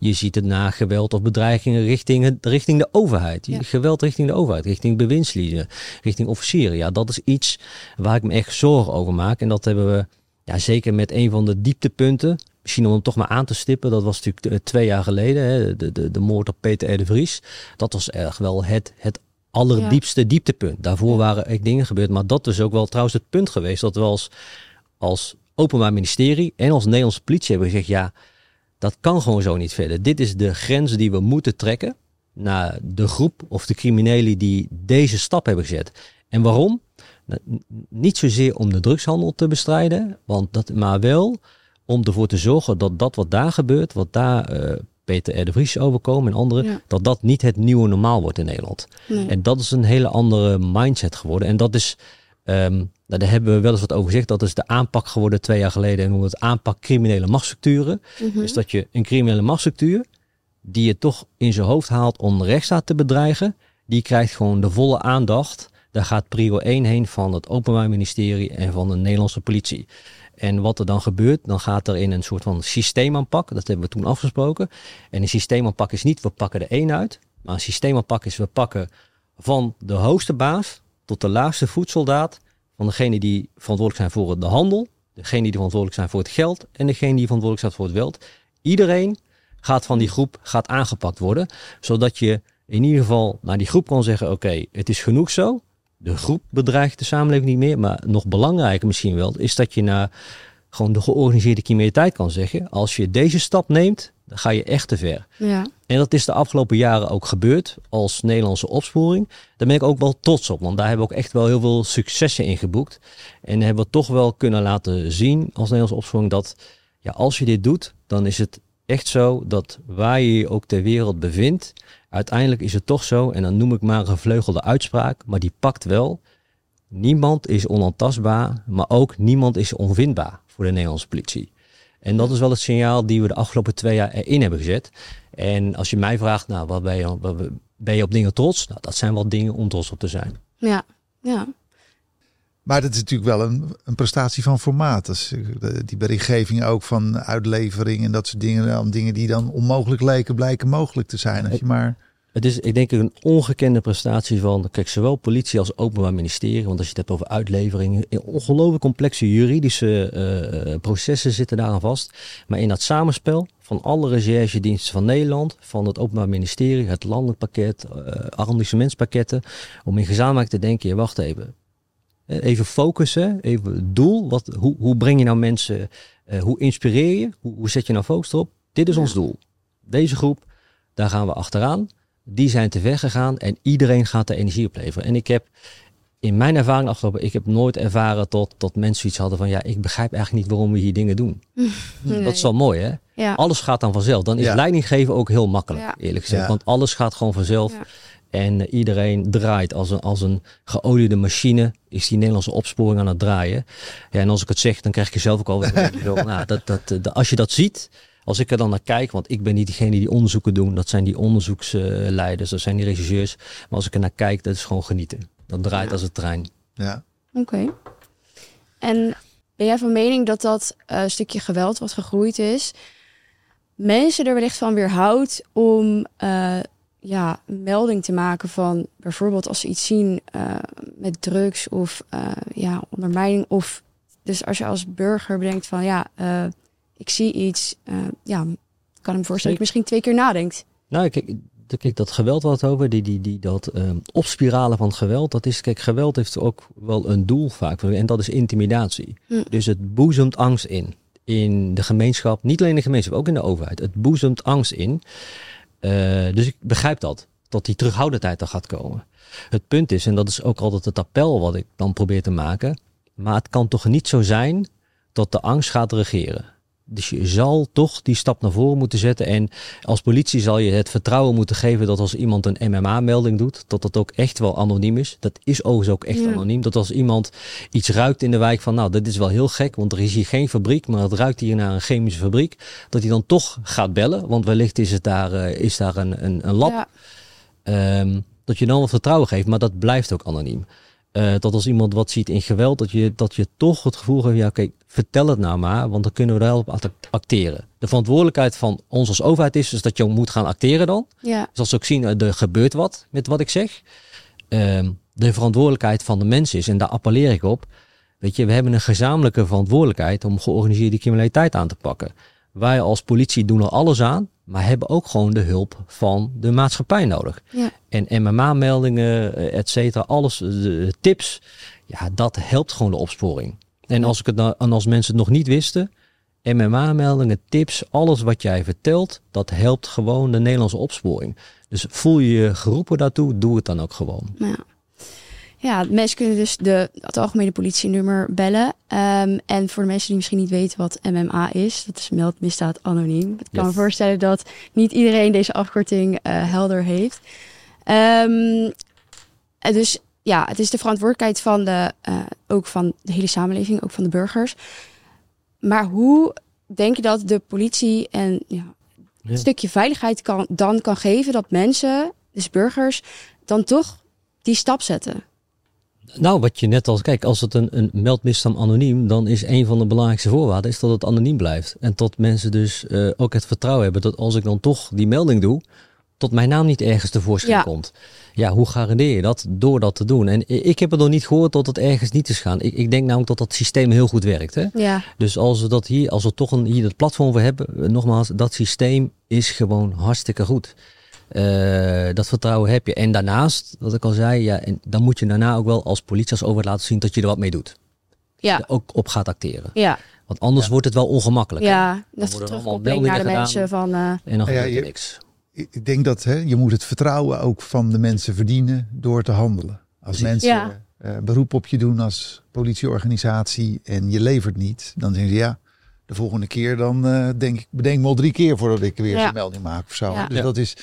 Je ziet het na geweld of bedreigingen richting, richting de overheid. Ja. Geweld richting de overheid, richting bewindslieden, richting officieren. Ja, dat is iets waar ik me echt zorgen over maak. En dat hebben we ja, zeker met een van de dieptepunten. Misschien om hem toch maar aan te stippen. Dat was natuurlijk eh, twee jaar geleden. Hè, de, de, de moord op Peter R. de Vries. Dat was echt wel het, het allerdiepste dieptepunt. Daarvoor waren echt dingen gebeurd. Maar dat is ook wel trouwens het punt geweest. Dat we als, als Openbaar Ministerie en als Nederlandse politie hebben gezegd... ja, dat kan gewoon zo niet verder. Dit is de grens die we moeten trekken naar de groep of de criminelen die deze stap hebben gezet. En waarom? Nou, Niet zozeer om de drugshandel te bestrijden, want dat, maar wel om ervoor te zorgen dat dat wat daar gebeurt, wat daar eh, Peter R. de Vries overkomen en anderen, Ja. dat dat niet het nieuwe normaal wordt in Nederland. Nee. En dat is een hele andere mindset geworden. En dat is, ehm, nou, daar hebben we wel eens wat over gezegd, dat is de aanpak geworden twee jaar geleden. En hoe het aanpak criminele machtsstructuren. Mhm. Is dat je een criminele machtsstructuur, die je toch in zijn hoofd haalt om de rechtsstaat te bedreigen, die krijgt gewoon de volle aandacht. Daar gaat prio 1 heen van het Openbaar Ministerie en van de Nederlandse politie. En wat er dan gebeurt, dan gaat er in een soort van systeemaanpak, dat hebben we toen afgesproken. En een systeemaanpak is niet, we pakken er één uit. Maar een systeemaanpak is, we pakken van de hoogste baas tot de laagste voedsoldaat, van degene die verantwoordelijk zijn voor de handel, degene die verantwoordelijk zijn voor het geld en degene die verantwoordelijk zijn voor het geld. Iedereen gaat van die groep gaat aangepakt worden, zodat je in ieder geval naar die groep kan zeggen: oké, het is genoeg zo. De groep bedreigt de samenleving niet meer, maar nog belangrijker misschien wel is dat je naar gewoon de georganiseerde criminaliteit kan zeggen: als je deze stap neemt, dan ga je echt te ver. Ja. En dat is de afgelopen jaren ook gebeurd als Nederlandse opsporing. Daar ben ik ook wel trots op, want daar hebben we ook echt wel heel veel successen in geboekt. En hebben we toch wel kunnen laten zien als Nederlandse opsporing dat ja, als je dit doet, dan is het echt zo dat waar je je ook ter wereld bevindt, uiteindelijk is het toch zo, en dan noem ik maar een gevleugelde uitspraak, maar die pakt wel. Niemand is onaantastbaar, maar ook niemand is onvindbaar voor de Nederlandse politie. En dat is wel het signaal die we de afgelopen twee jaar erin hebben gezet. En als je mij vraagt, nou, wat ben je, wat ben je op dingen trots? Nou, dat zijn wel dingen om trots op te zijn. Ja, ja. Maar dat is natuurlijk wel een, een prestatie van formaat. Dus die berichtgeving ook van uitlevering en dat soort dingen. Dingen die dan onmogelijk lijken, blijken mogelijk te zijn. Als je maar... Het is, ik denk, een ongekende prestatie van, kijk, zowel politie als openbaar ministerie. Want als je het hebt over uitleveringen, ongelooflijk complexe juridische uh, processen zitten daaraan vast. Maar in dat samenspel van alle recherchediensten van Nederland, van het openbaar ministerie, het landelijk pakket, uh, arrondissementspakketten, om in gezamenlijk te denken, je wacht even. Even focussen, even doel. Wat, hoe, hoe breng je nou mensen, uh, hoe inspireer je, hoe, hoe zet je nou focus erop? Dit is ons doel. Deze groep, daar gaan we achteraan die zijn te ver gegaan en iedereen gaat de energie opleveren. En ik heb in mijn ervaring afgelopen, ik heb nooit ervaren tot, tot mensen iets hadden van ja, ik begrijp eigenlijk niet waarom we hier dingen doen. Dat is wel mooi hè? Ja. Alles gaat dan vanzelf. Dan is Ja. leiding geven ook heel makkelijk, Ja. eerlijk gezegd. Ja. Want alles gaat gewoon vanzelf. Ja. En iedereen draait als een, als een geoliede machine. Is die Nederlandse opsporing aan het draaien. Ja, en als ik het zeg, dan krijg ik er zelf ook alweer. nou, dat, dat, als je dat ziet, als ik er dan naar kijk, want ik ben niet diegene die onderzoeken doen. Dat zijn die onderzoeksleiders, dat zijn die regisseurs. Maar als ik er naar kijk, dat is gewoon genieten. Dat draait Ja. als een trein. Ja. Oké. En ben jij van mening dat dat eh, stukje geweld wat gegroeid is, mensen er wellicht van weerhoudt om eh, ja, een melding te maken van bijvoorbeeld als ze iets zien eh, met drugs of eh, ja, ondermijning. Of dus als je als burger bedenkt van ja, eh, ik zie iets, eh, ja, ik kan hem voorstellen dat je misschien twee keer nadenkt. Nou, kijk, kijk dat geweld wat over, die, die, die, dat ehm, opspiralen van geweld, dat is, kijk, geweld heeft ook wel een doel vaak. En dat is intimidatie. Hm. Dus het boezemt angst in. In de gemeenschap, niet alleen in de gemeenschap, ook in de overheid. Het boezemt angst in. Eh, dus ik begrijp dat, dat die terughoudendheid er gaat komen. Het punt is, en dat is ook altijd het appel wat ik dan probeer te maken, maar het kan toch niet zo zijn dat de angst gaat regeren. Dus je zal toch die stap naar voren moeten zetten. En als politie zal je het vertrouwen moeten geven dat als iemand een MMA-melding doet, dat dat ook echt wel anoniem is. Dat is overigens ook echt Ja. anoniem. Dat als iemand iets ruikt in de wijk van, nou, dit is wel heel gek, want er is hier geen fabriek, maar het ruikt hier naar een chemische fabriek, dat hij dan toch gaat bellen, want wellicht is het daar, eh, is daar een, een, een lab Ja, Ehm, dat je dan wat vertrouwen geeft, maar dat blijft ook anoniem. Eh, dat als iemand wat ziet in geweld, dat je, dat je toch het gevoel geeft, ja oké, vertel het nou maar, want dan kunnen we daar op act- acteren. De verantwoordelijkheid van ons als overheid is dus dat je moet gaan acteren dan. ja, Dus als ze ook zien, eh, er gebeurt wat met wat ik zeg. Ehm, de verantwoordelijkheid van de mens is, en daar appelleer ik op, weet je, we hebben een gezamenlijke verantwoordelijkheid om georganiseerde criminaliteit aan te pakken. Wij als politie doen er alles aan, maar hebben ook gewoon de hulp van de maatschappij nodig. ja. En MMA-meldingen, eh, et cetera, alles, eh, de tips, ja, dat helpt gewoon de opsporing. En als, ik het en als mensen het nog niet wisten, MMA-meldingen, tips, alles wat jij vertelt, dat helpt gewoon de Nederlandse opsporing. Dus voel je je geroepen daartoe, doe het dan ook gewoon. Ja. Ja, mensen kunnen dus de, het algemene politienummer bellen. Ehm, en voor de mensen die misschien niet weten wat MMA is, dat is meldmisdaad anoniem. Ik kan me voorstellen dat niet iedereen deze afkorting eh, helder heeft. Ehm, en dus ja, het is de verantwoordelijkheid van de, eh, ook van de hele samenleving, ook van de burgers. Maar hoe denk je dat de politie en ja, Ja. een stukje veiligheid kan, dan kan geven dat mensen, dus burgers, dan toch die stap zetten? Nou, wat je net al, kijk, als het een, een meldmisstand anoniem, dan is een van de belangrijkste voorwaarden is dat het anoniem blijft. En tot mensen dus eh, ook het vertrouwen hebben dat als ik dan toch die melding doe, tot mijn naam niet ergens tevoorschijn Ja. komt. Ja, hoe garandeer je dat? Door dat te doen. En ik heb het nog niet gehoord dat het ergens niet is gaan. Ik, ik denk namelijk dat dat systeem heel goed werkt. Hè? Ja, Dus als we dat hier, als we toch een, hier het platform voor hebben, eh, nogmaals, dat systeem is gewoon hartstikke goed. Eh, dat vertrouwen heb je. En daarnaast, wat ik al zei, ja, en dan moet je daarna ook wel als politie, als overheid laten zien dat je er wat mee doet. ja, ook op gaat acteren. ja. Want anders Ja. wordt het wel ongemakkelijk. hè? ja. Dat is terugkoppeling naar de meldingen mensen van... eh, En dan Ja, je- niks. Ik ik denk dat hè, je moet het vertrouwen ook van de mensen verdienen door te handelen. Als Precies. mensen Ja. eh, beroep op je doen als politieorganisatie en je levert niet, dan zeggen ze ja, de volgende keer dan eh, denk ik, bedenk me al drie keer voordat ik weer Ja. zo'n melding maak of zo. Ja. Dus Ja. dat is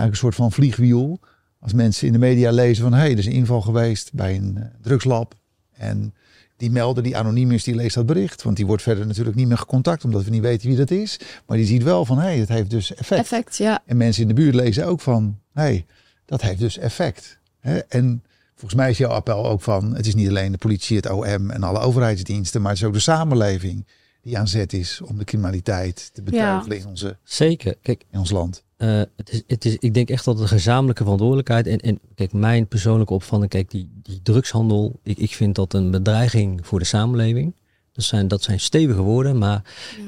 eigenlijk een soort van vliegwiel. Als mensen in de media lezen van hé, hey, er is een inval geweest bij een eh, drugslab en die melder die anoniem is, die leest dat bericht. Want die wordt verder natuurlijk niet meer gecontact, omdat we niet weten wie dat is. Maar die ziet wel van, hé, hey, het heeft dus effect. effect, ja. En mensen in de buurt lezen ook van, hé, hey, dat heeft dus effect. Hè? En volgens mij is jouw appel ook van, het is niet alleen de politie, het OM en alle overheidsdiensten, maar het is ook de samenleving die aan zet is om de criminaliteit te beteugelen in, onze, Zeker. Kijk, in ons land. Eh, het is, het is, ik denk echt dat het een gezamenlijke verantwoordelijkheid en, en kijk, mijn persoonlijke opvatting, kijk, die, die drugshandel, ik, ik vind dat een bedreiging voor de samenleving. Dat zijn, dat zijn stevige woorden, maar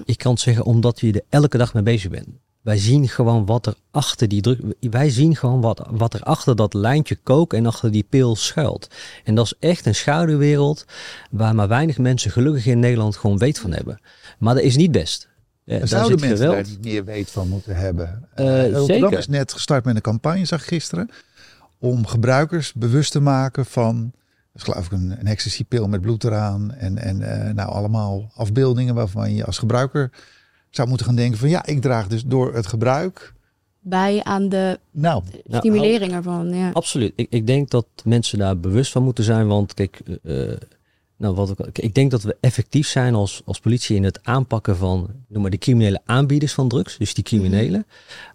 ik kan het zeggen omdat je er elke dag mee bezig bent. Wij zien gewoon wat er achter die druk, wij zien gewoon wat, wat er achter dat lijntje kook en achter die pil schuilt. En dat is echt een schaduwwereld waar maar weinig mensen gelukkig in Nederland gewoon weet van hebben. Maar dat is niet best. Daar zouden mensen geweld. daar niet meer weet van moeten hebben? Eh, Rotterdam zeker. is net gestart met een campagne, zag ik gisteren, om gebruikers bewust te maken van, dat is geloof ik een, een ecstasy-pil met bloed eraan en, en eh, nou allemaal afbeeldingen waarvan je als gebruiker zou moeten gaan denken van ja, ik draag dus door het gebruik, Bij aan de nou, Ja, stimulering ervan, ja. Absoluut. Ik, ik denk dat mensen daar bewust van moeten zijn. Want kijk, nou, wat ik, ik denk dat we effectief zijn als, als politie in het aanpakken van noem maar, de criminele aanbieders van drugs. Dus die criminelen.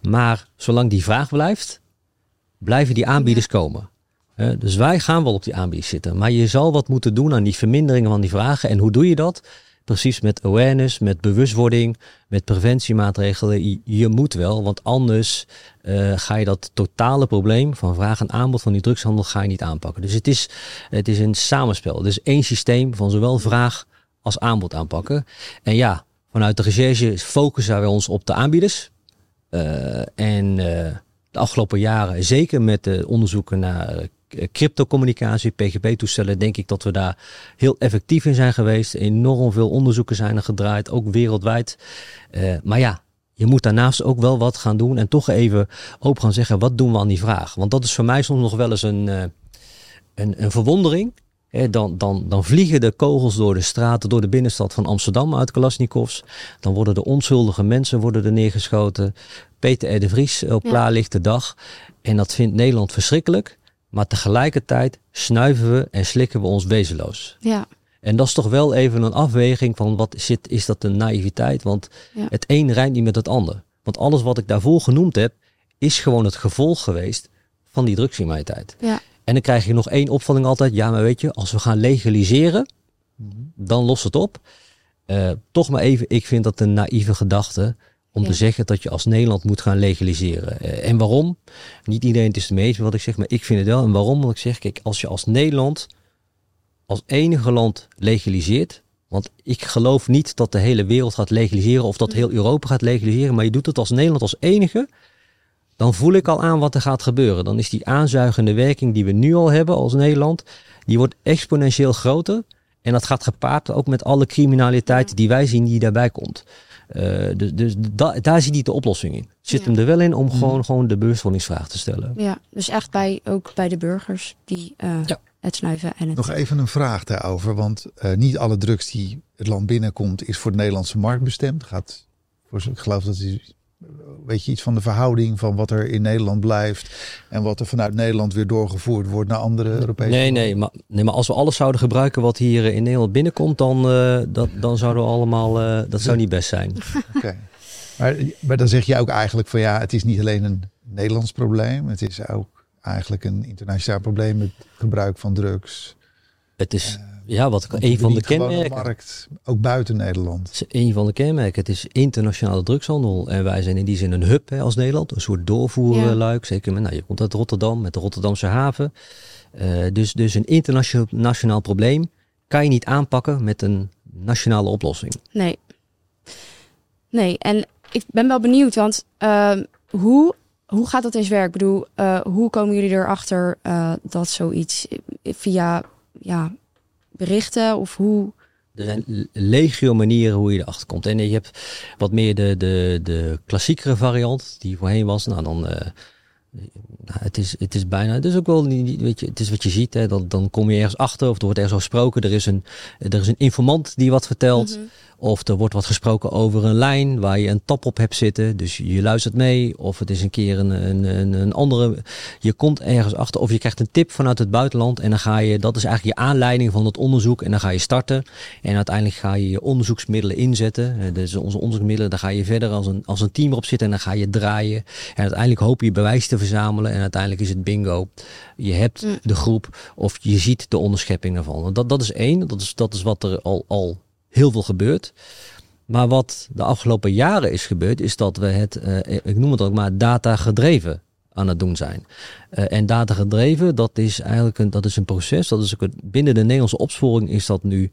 Maar zolang die vraag blijft, blijven die aanbieders komen. Dus wij gaan wel op die aanbieders zitten. Maar je zal wat moeten doen aan die verminderingen van die vragen. En hoe doe je dat? Precies met awareness, met bewustwording, met preventiemaatregelen. Je, moet wel, want anders eh, ga je dat totale probleem van vraag en aanbod van die drugshandel ga je niet aanpakken. Dus het is, het is een samenspel. Dus één systeem van zowel vraag als aanbod aanpakken. En ja, vanuit de recherche focussen wij ons op de aanbieders. Eh, en eh, de afgelopen jaren, zeker met de onderzoeken naar cryptocommunicatie, PGP-toestellen, denk ik dat we daar heel effectief in zijn geweest. Enorm veel onderzoeken zijn er gedraaid, ook wereldwijd. Eh, maar ja, je moet daarnaast ook wel wat gaan doen en toch even open gaan zeggen, wat doen we aan die vraag? Want dat is voor mij soms nog wel eens een, eh, een, een verwondering. Dan, dan, dan vliegen de kogels door de straten, door de binnenstad van Amsterdam uit Kalasnikovs. Dan worden de onschuldige mensen worden er neergeschoten. Peter R. de Vries op Ja. klaarlichte dag. En dat vindt Nederland verschrikkelijk. Maar tegelijkertijd snuiven we en slikken we ons wezenloos. Ja, En dat is toch wel even een afweging van wat zit, is dat een naïviteit? Want Ja. het een rijdt niet met het ander. Want alles wat ik daarvoor genoemd heb, is gewoon het gevolg geweest van die drugscriminaliteit. ja, En dan krijg je nog één opvatting altijd. Ja, maar weet je, als we gaan legaliseren, dan lost het op. Eh, toch maar even, ik vind dat een naïeve gedachte om Ja. te zeggen dat je als Nederland moet gaan legaliseren. Eh, en waarom? Niet iedereen is het mee eens met wat ik zeg, maar ik vind het wel. En waarom? Want ik zeg, kijk, als je als Nederland als enige land legaliseert, want ik geloof niet dat de hele wereld gaat legaliseren of dat heel Europa gaat legaliseren, maar je doet het als Nederland als enige, dan voel ik al aan wat er gaat gebeuren. Dan is die aanzuigende werking die we nu al hebben als Nederland, die wordt exponentieel groter. En dat gaat gepaard ook met alle criminaliteit die wij zien die daarbij komt. Eh, dus dus da- daar zie ik de oplossing in. Zit Ja. hem er wel in om Mhm. gewoon, gewoon de bewustwordingsvraag te stellen. ja. Dus echt bij, ook bij de burgers die eh, Ja. het snuiven en het... Nog even een vraag daarover, want eh, niet alle drugs die het land binnenkomt is voor de Nederlandse markt bestemd. Gaat voor, ik geloof dat is, weet je iets van de verhouding van wat er in Nederland blijft en wat er vanuit Nederland weer doorgevoerd wordt naar andere Europese Nee, landen? nee maar, nee, maar als we alles zouden gebruiken wat hier eh, in Nederland binnenkomt, dan, eh, dat, dan zouden we allemaal, eh, dat zou niet best zijn. Oké. Maar, maar dan zeg je ook eigenlijk van ja, het is niet alleen een Nederlands probleem, het is ook eigenlijk een internationaal probleem met gebruik van drugs. Het is, Ja, wat Want een van de kenmerken. markt, ook buiten Nederland. Een van de kenmerken. Het is internationale drugshandel. En wij zijn in die zin een hub hè, als Nederland. Een soort doorvoerluik. Zeker met, nou, je komt uit Rotterdam met de Rotterdamse haven. Eh, dus, dus een internationaal nationaal probleem kan je niet aanpakken met een nationale oplossing. Nee. Nee, en ik ben wel benieuwd, want ehm, hoe, hoe gaat dat in zijn werk? Ik bedoel, eh, hoe komen jullie erachter eh dat zoiets via ja, berichten of hoe? Er zijn legio manieren hoe je erachter komt. En je hebt wat meer de, de, de klassiekere variant die voorheen was. Nou, dan. eh, nou, het, is, het is bijna. Het is ook wel. niet- Weet je, het is wat je ziet. Hè, dan, dan kom je ergens achter. Of er wordt ergens over gesproken. Er is, een, er is een informant die wat vertelt. Mhm. Of er wordt wat gesproken over een lijn waar je een tap op hebt zitten. Dus je luistert mee. Of het is een keer een, een, een, andere. Je komt ergens achter. Of je krijgt een tip vanuit het buitenland. En dan ga je. Dat is eigenlijk je aanleiding van het onderzoek. En dan ga je starten. En uiteindelijk ga je je onderzoeksmiddelen inzetten. Dus onze onderzoeksmiddelen. Daar ga je verder als een, als een team erop zitten. En dan ga je draaien. En uiteindelijk hoop je bewijs te verzamelen. En uiteindelijk is het bingo. Je hebt Mm. de groep. Of je ziet de onderschepping daarvan. Dat, dat is één. Dat is, dat is wat er al, al heel veel gebeurt. Maar wat de afgelopen jaren is gebeurd, is dat we het, eh, ik noem het ook maar, data gedreven aan het doen zijn. Eh, en data gedreven, dat is eigenlijk een, dat is een proces. Dat is ook een- binnen de Nederlandse opsporing is dat nu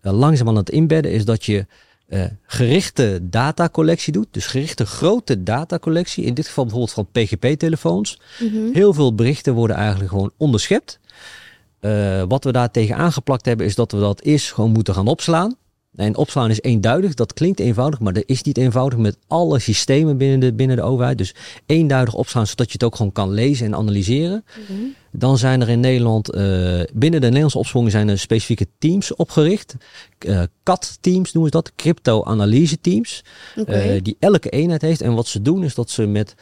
eh, langzaam aan het inbedden, is dat je eh, gerichte datacollectie doet. Dus gerichte grote datacollectie. In dit geval bijvoorbeeld van PGP-telefoons. Mhm. Heel veel berichten worden eigenlijk gewoon onderschept. Wat we daar tegen aangeplakt hebben, is dat we dat eerst gewoon moeten gaan opslaan. En opslaan is eenduidig, dat klinkt eenvoudig, maar dat is niet eenvoudig met alle systemen binnen de, binnen de overheid. Dus eenduidig opslaan, zodat je het ook gewoon kan lezen en analyseren. Mhm. Dan zijn er in Nederland, eh, binnen de Nederlandse opsporing zijn er specifieke teams opgericht. Eh CAT-teams noemen ze dat, crypto-analyse-teams. Eh, die elke eenheid heeft. En wat ze doen is dat ze met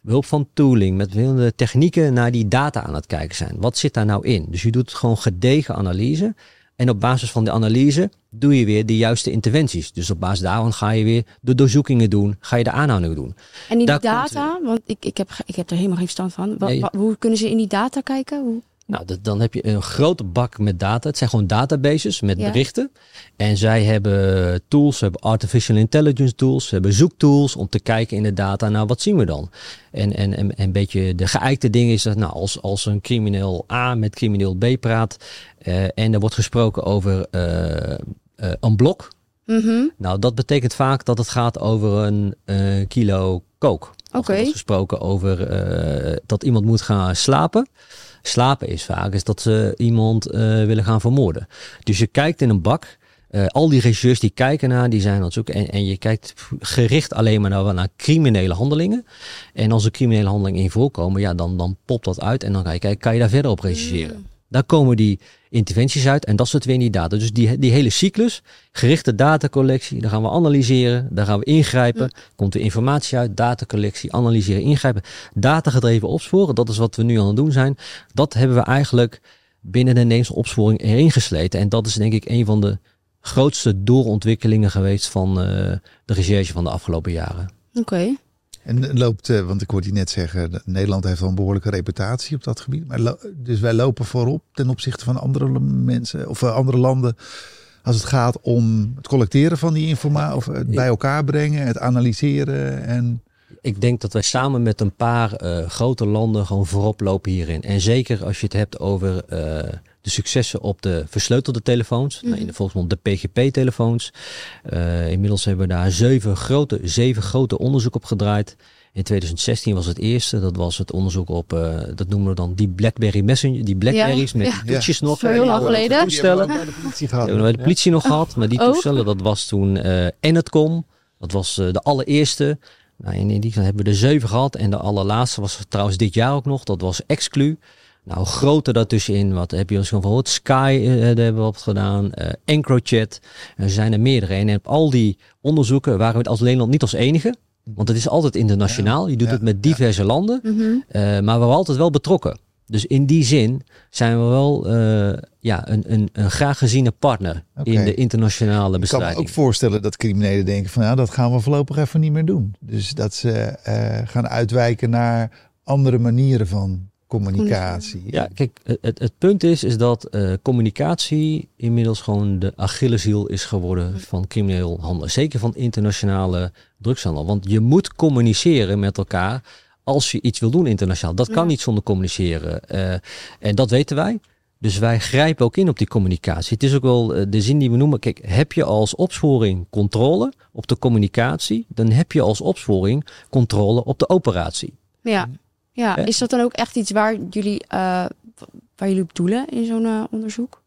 behulp van tooling, met verschillende technieken naar die data aan het kijken zijn. Wat zit daar nou in? Dus je doet gewoon gedegen analyse. En op basis van de analyse doe je weer de juiste interventies. Dus op basis daarvan ga je weer de doorzoekingen doen, ga je de aanhoudingen doen. en die daar komt- data, want ik, ik, heb, ik heb er helemaal geen verstand van. Nee. hoe kunnen ze in die data kijken? Hoe? Nou, dat, dan heb je een grote bak met data. Het zijn gewoon databases met Ja. berichten. En zij hebben tools, ze hebben artificial intelligence tools, ze hebben zoektools om te kijken in de data. Nou, wat zien we dan? En, en, en een beetje de geëikte ding is dat nou, als, als een crimineel A met crimineel B praat eh, en er wordt gesproken over eh, eh, een blok. Mhm. Nou, dat betekent vaak dat het gaat over een kilo kook. Oké. gesproken over dat iemand moet gaan slapen. Slapen is vaak is dat ze iemand eh, willen gaan vermoorden. Dus je kijkt in een bak. eh, al die regisseurs die kijken naar, die zijn aan het zoeken. En, en je kijkt gericht alleen maar naar, naar criminele handelingen. En als er criminele handelingen in voorkomen, ja, dan, dan popt dat uit. En dan ga je kijken, kan je daar verder op reageren? Daar komen die interventies uit en dat zit weer in die data. Dus die, die hele cyclus, gerichte datacollectie, daar gaan we analyseren, daar gaan we ingrijpen. Komt er informatie uit, datacollectie, analyseren, ingrijpen. Datagedreven opsporen, dat is wat we nu aan het doen zijn. Dat hebben we eigenlijk binnen de Nederlandse opsporing erin gesleten. En dat is denk ik een van de grootste doorontwikkelingen geweest van eh, de recherche van de afgelopen jaren. Oké. En loopt, eh, want ik hoorde je net zeggen, Nederland heeft wel een behoorlijke reputatie op dat gebied. Maar dus wij lopen voorop ten opzichte van andere mensen of eh, andere landen. Als het gaat om het collecteren van die informatie, of het bij elkaar brengen, het analyseren. En Ik denk dat wij samen met een paar eh, grote landen gewoon voorop lopen hierin. En zeker als je het hebt over de successen op de versleutelde telefoons. nou, in de volksmond de PGP-telefoons. Eh, inmiddels hebben we daar zeven grote, zeven grote onderzoek op gedraaid. In 2016 was het eerste. Dat was het onderzoek op, eh, dat noemen we dan die BlackBerry Messenger. Die Blackberries met ja. die toetjes nog. Zo heel lang geleden. Toestellen. bij de politie Dat hebben we bij de politie nog gehad. Maar die Ook? toestellen, dat was toen eh Enetcom. Dat was eh, de allereerste. Nou, in die geval hebben we er zeven gehad. En de allerlaatste was trouwens dit jaar ook nog. Dat was Exclu. Nou, groter daartussenin. Wat heb je ons gewoon gehoord? Sky eh, daar hebben we op gedaan. eh EncroChat. Er zijn er meerdere. En op al die onderzoeken waren we als Nederland niet als enige. Want het is altijd internationaal. Je doet Ja, het met diverse landen. Mhm. Eh, maar we waren altijd wel betrokken. Dus in die zin zijn we wel eh, ja, een, een, een graag geziene partner in de internationale ik kan me bestrijding. ook voorstellen dat criminelen denken van ja, dat gaan we voorlopig even niet meer doen. Dus dat ze eh, gaan uitwijken naar andere manieren van communicatie. Ja, kijk, het, het punt is, is dat uh, communicatie inmiddels gewoon de Achilleshiel is geworden van crimineel handelen. Zeker van internationale drugshandel. Want je moet communiceren met elkaar als je iets wil doen internationaal. Dat kan niet zonder communiceren. Uh, en dat weten wij. Dus wij grijpen ook in op die communicatie. Het is ook wel uh, de zin die we noemen. Kijk, heb je als opsporing controle op de communicatie, dan heb je als opsporing controle op de operatie. Ja. Ja, is dat dan ook echt iets waar jullie, uh, waar jullie op doelen in zo'n uh, onderzoek?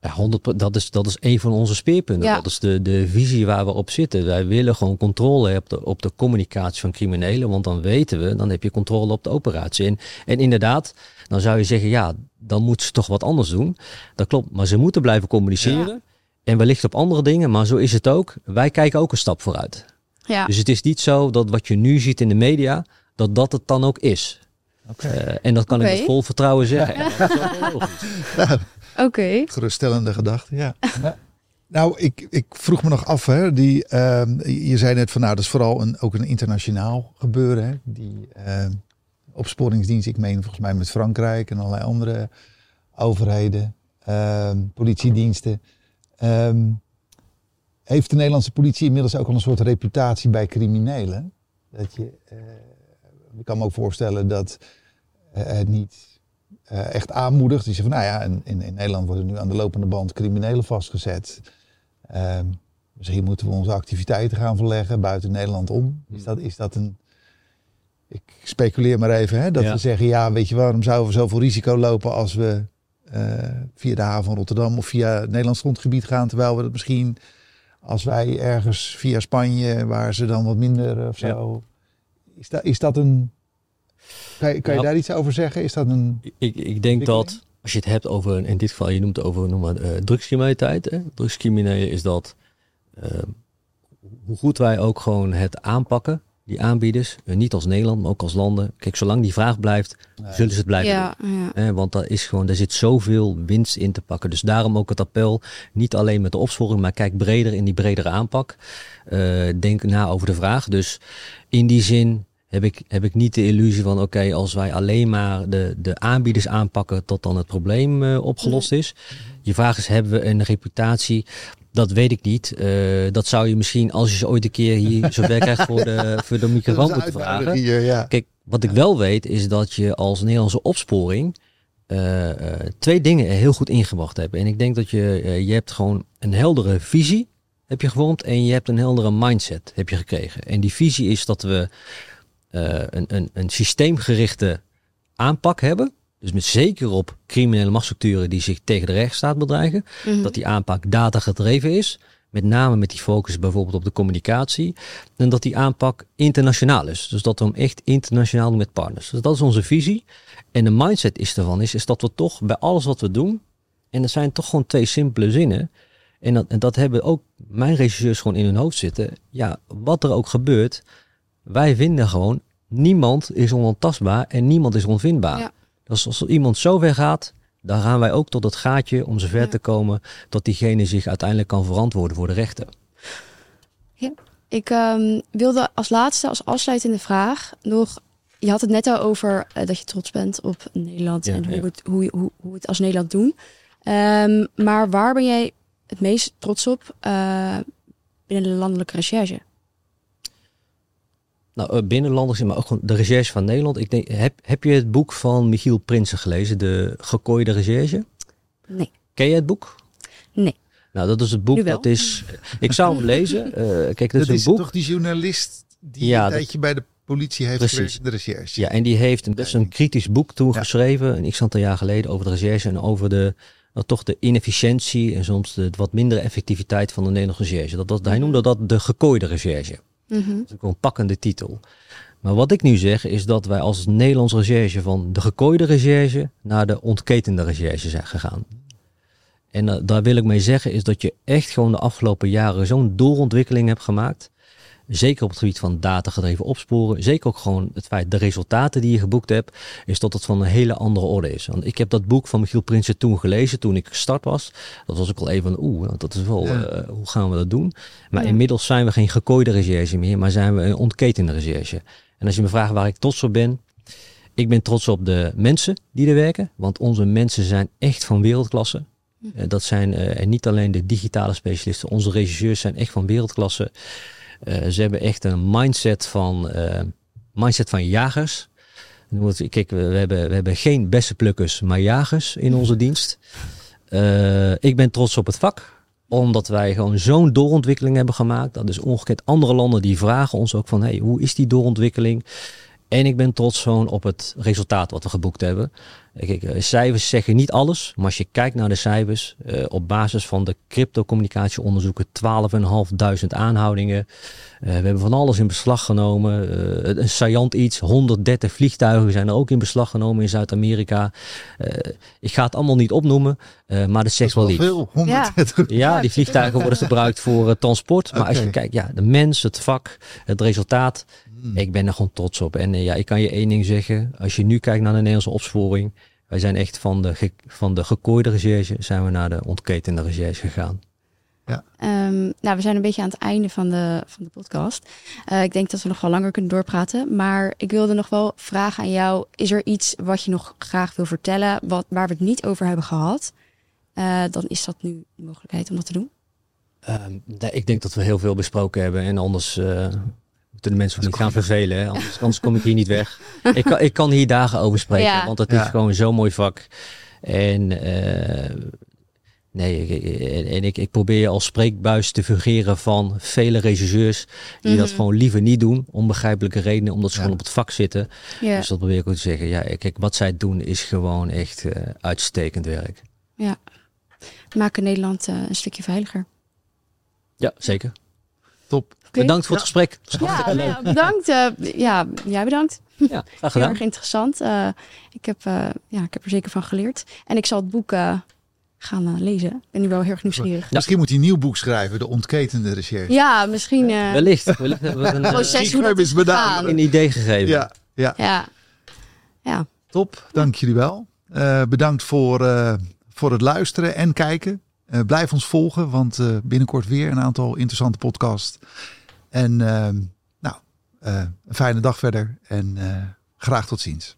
Ja, 100, dat, is, dat is een van onze speerpunten. Ja. Dat is de, de visie waar we op zitten. Wij willen gewoon controle op de, op de communicatie van criminelen. Want dan weten we, dan heb je controle op de operatie. En, en inderdaad, dan zou je zeggen, ja, dan moeten ze toch wat anders doen. Dat klopt, maar ze moeten blijven communiceren. Ja. En wellicht op andere dingen, maar zo is het ook. Wij kijken ook een stap vooruit. Ja. Dus het is niet zo dat wat je nu ziet in de media, dat dat het dan ook is. Okay. Uh, en dat kan okay. ik met vol vertrouwen zeggen. Ja. nou, Oké. Okay. Geruststellende gedachte, ja. nou, ik, ik vroeg me nog af, hè, die, uh, je zei net van nou, dat is vooral een, ook een internationaal gebeuren. Hè, die uh, opsporingsdienst, ik meen volgens mij met Frankrijk en allerlei andere overheden, ehm, politiediensten. Um, heeft de Nederlandse politie inmiddels ook al een soort reputatie bij criminelen? Dat je, uh, ik kan me ook voorstellen dat uh, niet uh, echt aanmoedigt. Die zegt van, nou ja, in, in, Nederland worden nu aan de lopende band criminelen vastgezet. Misschien moeten we onze activiteiten gaan verleggen buiten Nederland om. Is dat, is dat een... Ik speculeer maar even, hè, dat ja. we zeggen, ja, weet je waarom zouden we zoveel risico lopen als we uh, via de haven van Rotterdam of via het Nederlands grondgebied gaan, terwijl we dat misschien als wij ergens via Spanje, waar ze dan wat minder of zo. Ja. Is, dat, is dat een kan je, kan je nou, daar iets over zeggen? Is dat een. Ik, ik denk dat als je het hebt over, in dit geval, je noemt het over noem maar, uh, drugscriminaliteit. Hè? Drugscriminelen is dat uh, hoe goed wij ook gewoon het aanpakken, die aanbieders, uh, niet als Nederland, maar ook als landen. Kijk, zolang die vraag blijft, nee. zullen ze het blijven ja, doen. Ja. want daar is gewoon, daar zit zoveel winst in te pakken. Dus daarom ook het appel, niet alleen met de opsporing, maar kijk breder in die bredere aanpak. denk na over de vraag. Dus in die zin heb ik, heb ik niet de illusie van oké, als wij alleen maar de, de aanbieders aanpakken, tot dan het probleem uh, opgelost is. Je vraag is, hebben we een reputatie? Dat weet ik niet. Uh, dat zou je misschien, als je ze ooit een keer hier zover krijgt voor de, voor de microfoon moeten vragen. Hier, ja. Kijk, wat ik wel weet, is dat je als Nederlandse opsporing uh, twee dingen heel goed ingebracht hebt. En ik denk dat je, je hebt gewoon een heldere visie heb je gevormd en je hebt een heldere mindset heb je gekregen. En die visie is dat we een, een, een systeemgerichte aanpak hebben. Dus met zeker op criminele machtsstructuren die zich tegen de rechtsstaat bedreigen. Mm -hmm. Dat die aanpak data gedreven is. Met name met die focus bijvoorbeeld op de communicatie. En dat die aanpak internationaal is. Dus dat we hem echt internationaal doen met partners. Dus dat is onze visie. En de mindset is ervan is, is dat we toch bij alles wat we doen. En dat zijn toch gewoon twee simpele zinnen. En dat, en dat hebben ook mijn regisseurs gewoon in hun hoofd zitten. Ja, wat er ook gebeurt wij vinden gewoon, niemand is onontastbaar en niemand is onvindbaar. Ja. Dus als iemand zo ver gaat, dan gaan wij ook tot het gaatje om zover ja. te komen dat diegene zich uiteindelijk kan verantwoorden voor de rechten. Ja, ik um, wilde als laatste, als afsluitende vraag nog. Je had het net al over uh, dat je trots bent op Nederland ja, en hoe, het, hoe, hoe, hoe het als Nederland doen. Um, maar waar ben jij het meest trots op uh, binnen de landelijke recherche? Nou, eh, binnenlanders, maar ook gewoon de recherche van Nederland. Ik denk, heb, heb je het boek van Michiel Prinsen gelezen, De Gekooide Recherche? Nee. Ken je het boek? Nee. Nou, dat is het boek. Dat is. Ik zou hem lezen. Uh, kijk, dat, dat is een boek. toch die journalist die ja, een tijdje bij de politie heeft precies. de recherche. Ja, en die heeft een best een kritisch boek toen ja. geschreven, een x aantal jaar geleden, over de recherche en over de nou, toch de inefficiëntie en soms de wat mindere effectiviteit van de Nederlandse recherche. Dat, dat, hij noemde dat de gekooide recherche. -hmm. Dat is een pakkende titel. Maar wat ik nu zeg is dat wij als Nederlands recherche van de gekooide recherche naar de ontketende recherche zijn gegaan. En uh, daar wil ik mee zeggen is dat je echt gewoon de afgelopen jaren zo'n doorontwikkeling hebt gemaakt. Zeker op het gebied van datagedreven opsporen. Zeker ook gewoon het feit, de resultaten die je geboekt hebt, is dat het van een hele andere orde is. Want ik heb dat boek van Michiel Prinsen toen gelezen, toen ik gestart was. Dat was ook al even van, oeh, dat is wel, ja. uh, hoe gaan we dat doen? Maar ja. inmiddels zijn we geen gekooide recherche meer, maar zijn we een ontketende recherche. En als je me vraagt waar ik trots op ben, ik ben trots op de mensen die er werken, want onze mensen zijn echt van wereldklasse. Hm. Eh, dat zijn eh, en niet alleen de digitale specialisten, onze regisseurs zijn echt van wereldklasse. Eh, ze hebben echt een mindset van, eh, mindset van jagers. Kijk, we, hebben, we hebben geen beste plukkers, maar jagers in onze dienst. Eh, ik ben trots op het vak omdat wij gewoon zo'n doorontwikkeling hebben gemaakt. Dat is ongekend. Andere landen die vragen ons ook van, hey, hoe is die doorontwikkeling? En ik ben trots gewoon op het resultaat wat we geboekt hebben. Kijk, eh, cijfers zeggen niet alles, maar als je kijkt naar de cijfers, eh, op basis van de cryptocommunicatieonderzoeken, 12.500 aanhoudingen. Eh, we hebben van alles in beslag genomen. Een saillant iets, 130 vliegtuigen zijn er ook in beslag genomen in Zuid-Amerika. Ik ga het allemaal niet opnoemen, maar dat zegt Dat wel is iets. veel. 130. Ja, die vliegtuigen worden gebruikt voor transport. Maar als je kijkt, ja, de mens, het vak, het resultaat. Hmm. Ik ben er gewoon trots op. En eh, ja, ik kan je één ding zeggen. Als je nu kijkt naar de Nederlandse opsporing. Wij zijn echt van de, ge- van de gekooide recherche zijn we naar de ontketende recherche gegaan. Ehm, nou, we zijn een beetje aan het einde van de, van de podcast. Eh, ik denk dat we nog wel langer kunnen doorpraten. Maar ik wilde nog wel vragen aan jou. Is er iets wat je nog graag wil vertellen, wat, waar we het niet over hebben gehad? Eh, dan is dat nu de mogelijkheid om dat te doen. Ehm, nee, ik denk dat we heel veel besproken hebben. En anders eh, moeten de mensen niet gaan vervelen. Hè? Anders, anders kom ik hier niet weg. ik, kan, ik kan hier dagen over spreken. Ja. Want het Ja. is gewoon zo'n mooi vak. En eh, nee, ik- en, ik, ik probeer als spreekbuis te fungeren van vele regisseurs. Die dat Mhm. gewoon liever niet doen. Onbegrijpelijke redenen. Omdat ze Ja. gewoon op het vak zitten. Ja, Dus dat probeer ik ook te zeggen. Ja, kijk, wat zij doen is gewoon echt eh, uitstekend werk. maken Nederland eh, een stukje veiliger. Ja, zeker. Top. Bedankt voor het gesprek. Ja, ja, bedankt. eh, ja, jij bedankt. Ja, graag Heel erg interessant. Eh, ik, heb, eh, ja, ik heb er zeker van geleerd. En ik zal het boek eh, gaan lezen. Ik ben nu wel heel erg nieuwsgierig. Misschien moet hij een nieuw boek schrijven, De Ontketende Recherche. Ja, misschien eh, Wellicht. Wellicht hebben we een, eh, proces hoe dat is een idee gegeven. Ja, ja. Ja, ja. Top, dank jullie wel. Eh, bedankt voor, eh, voor het luisteren en kijken. Eh, blijf ons volgen, want eh, binnenkort weer een aantal interessante podcasts. En ehm, nou, eh, een fijne dag verder en eh, graag tot ziens.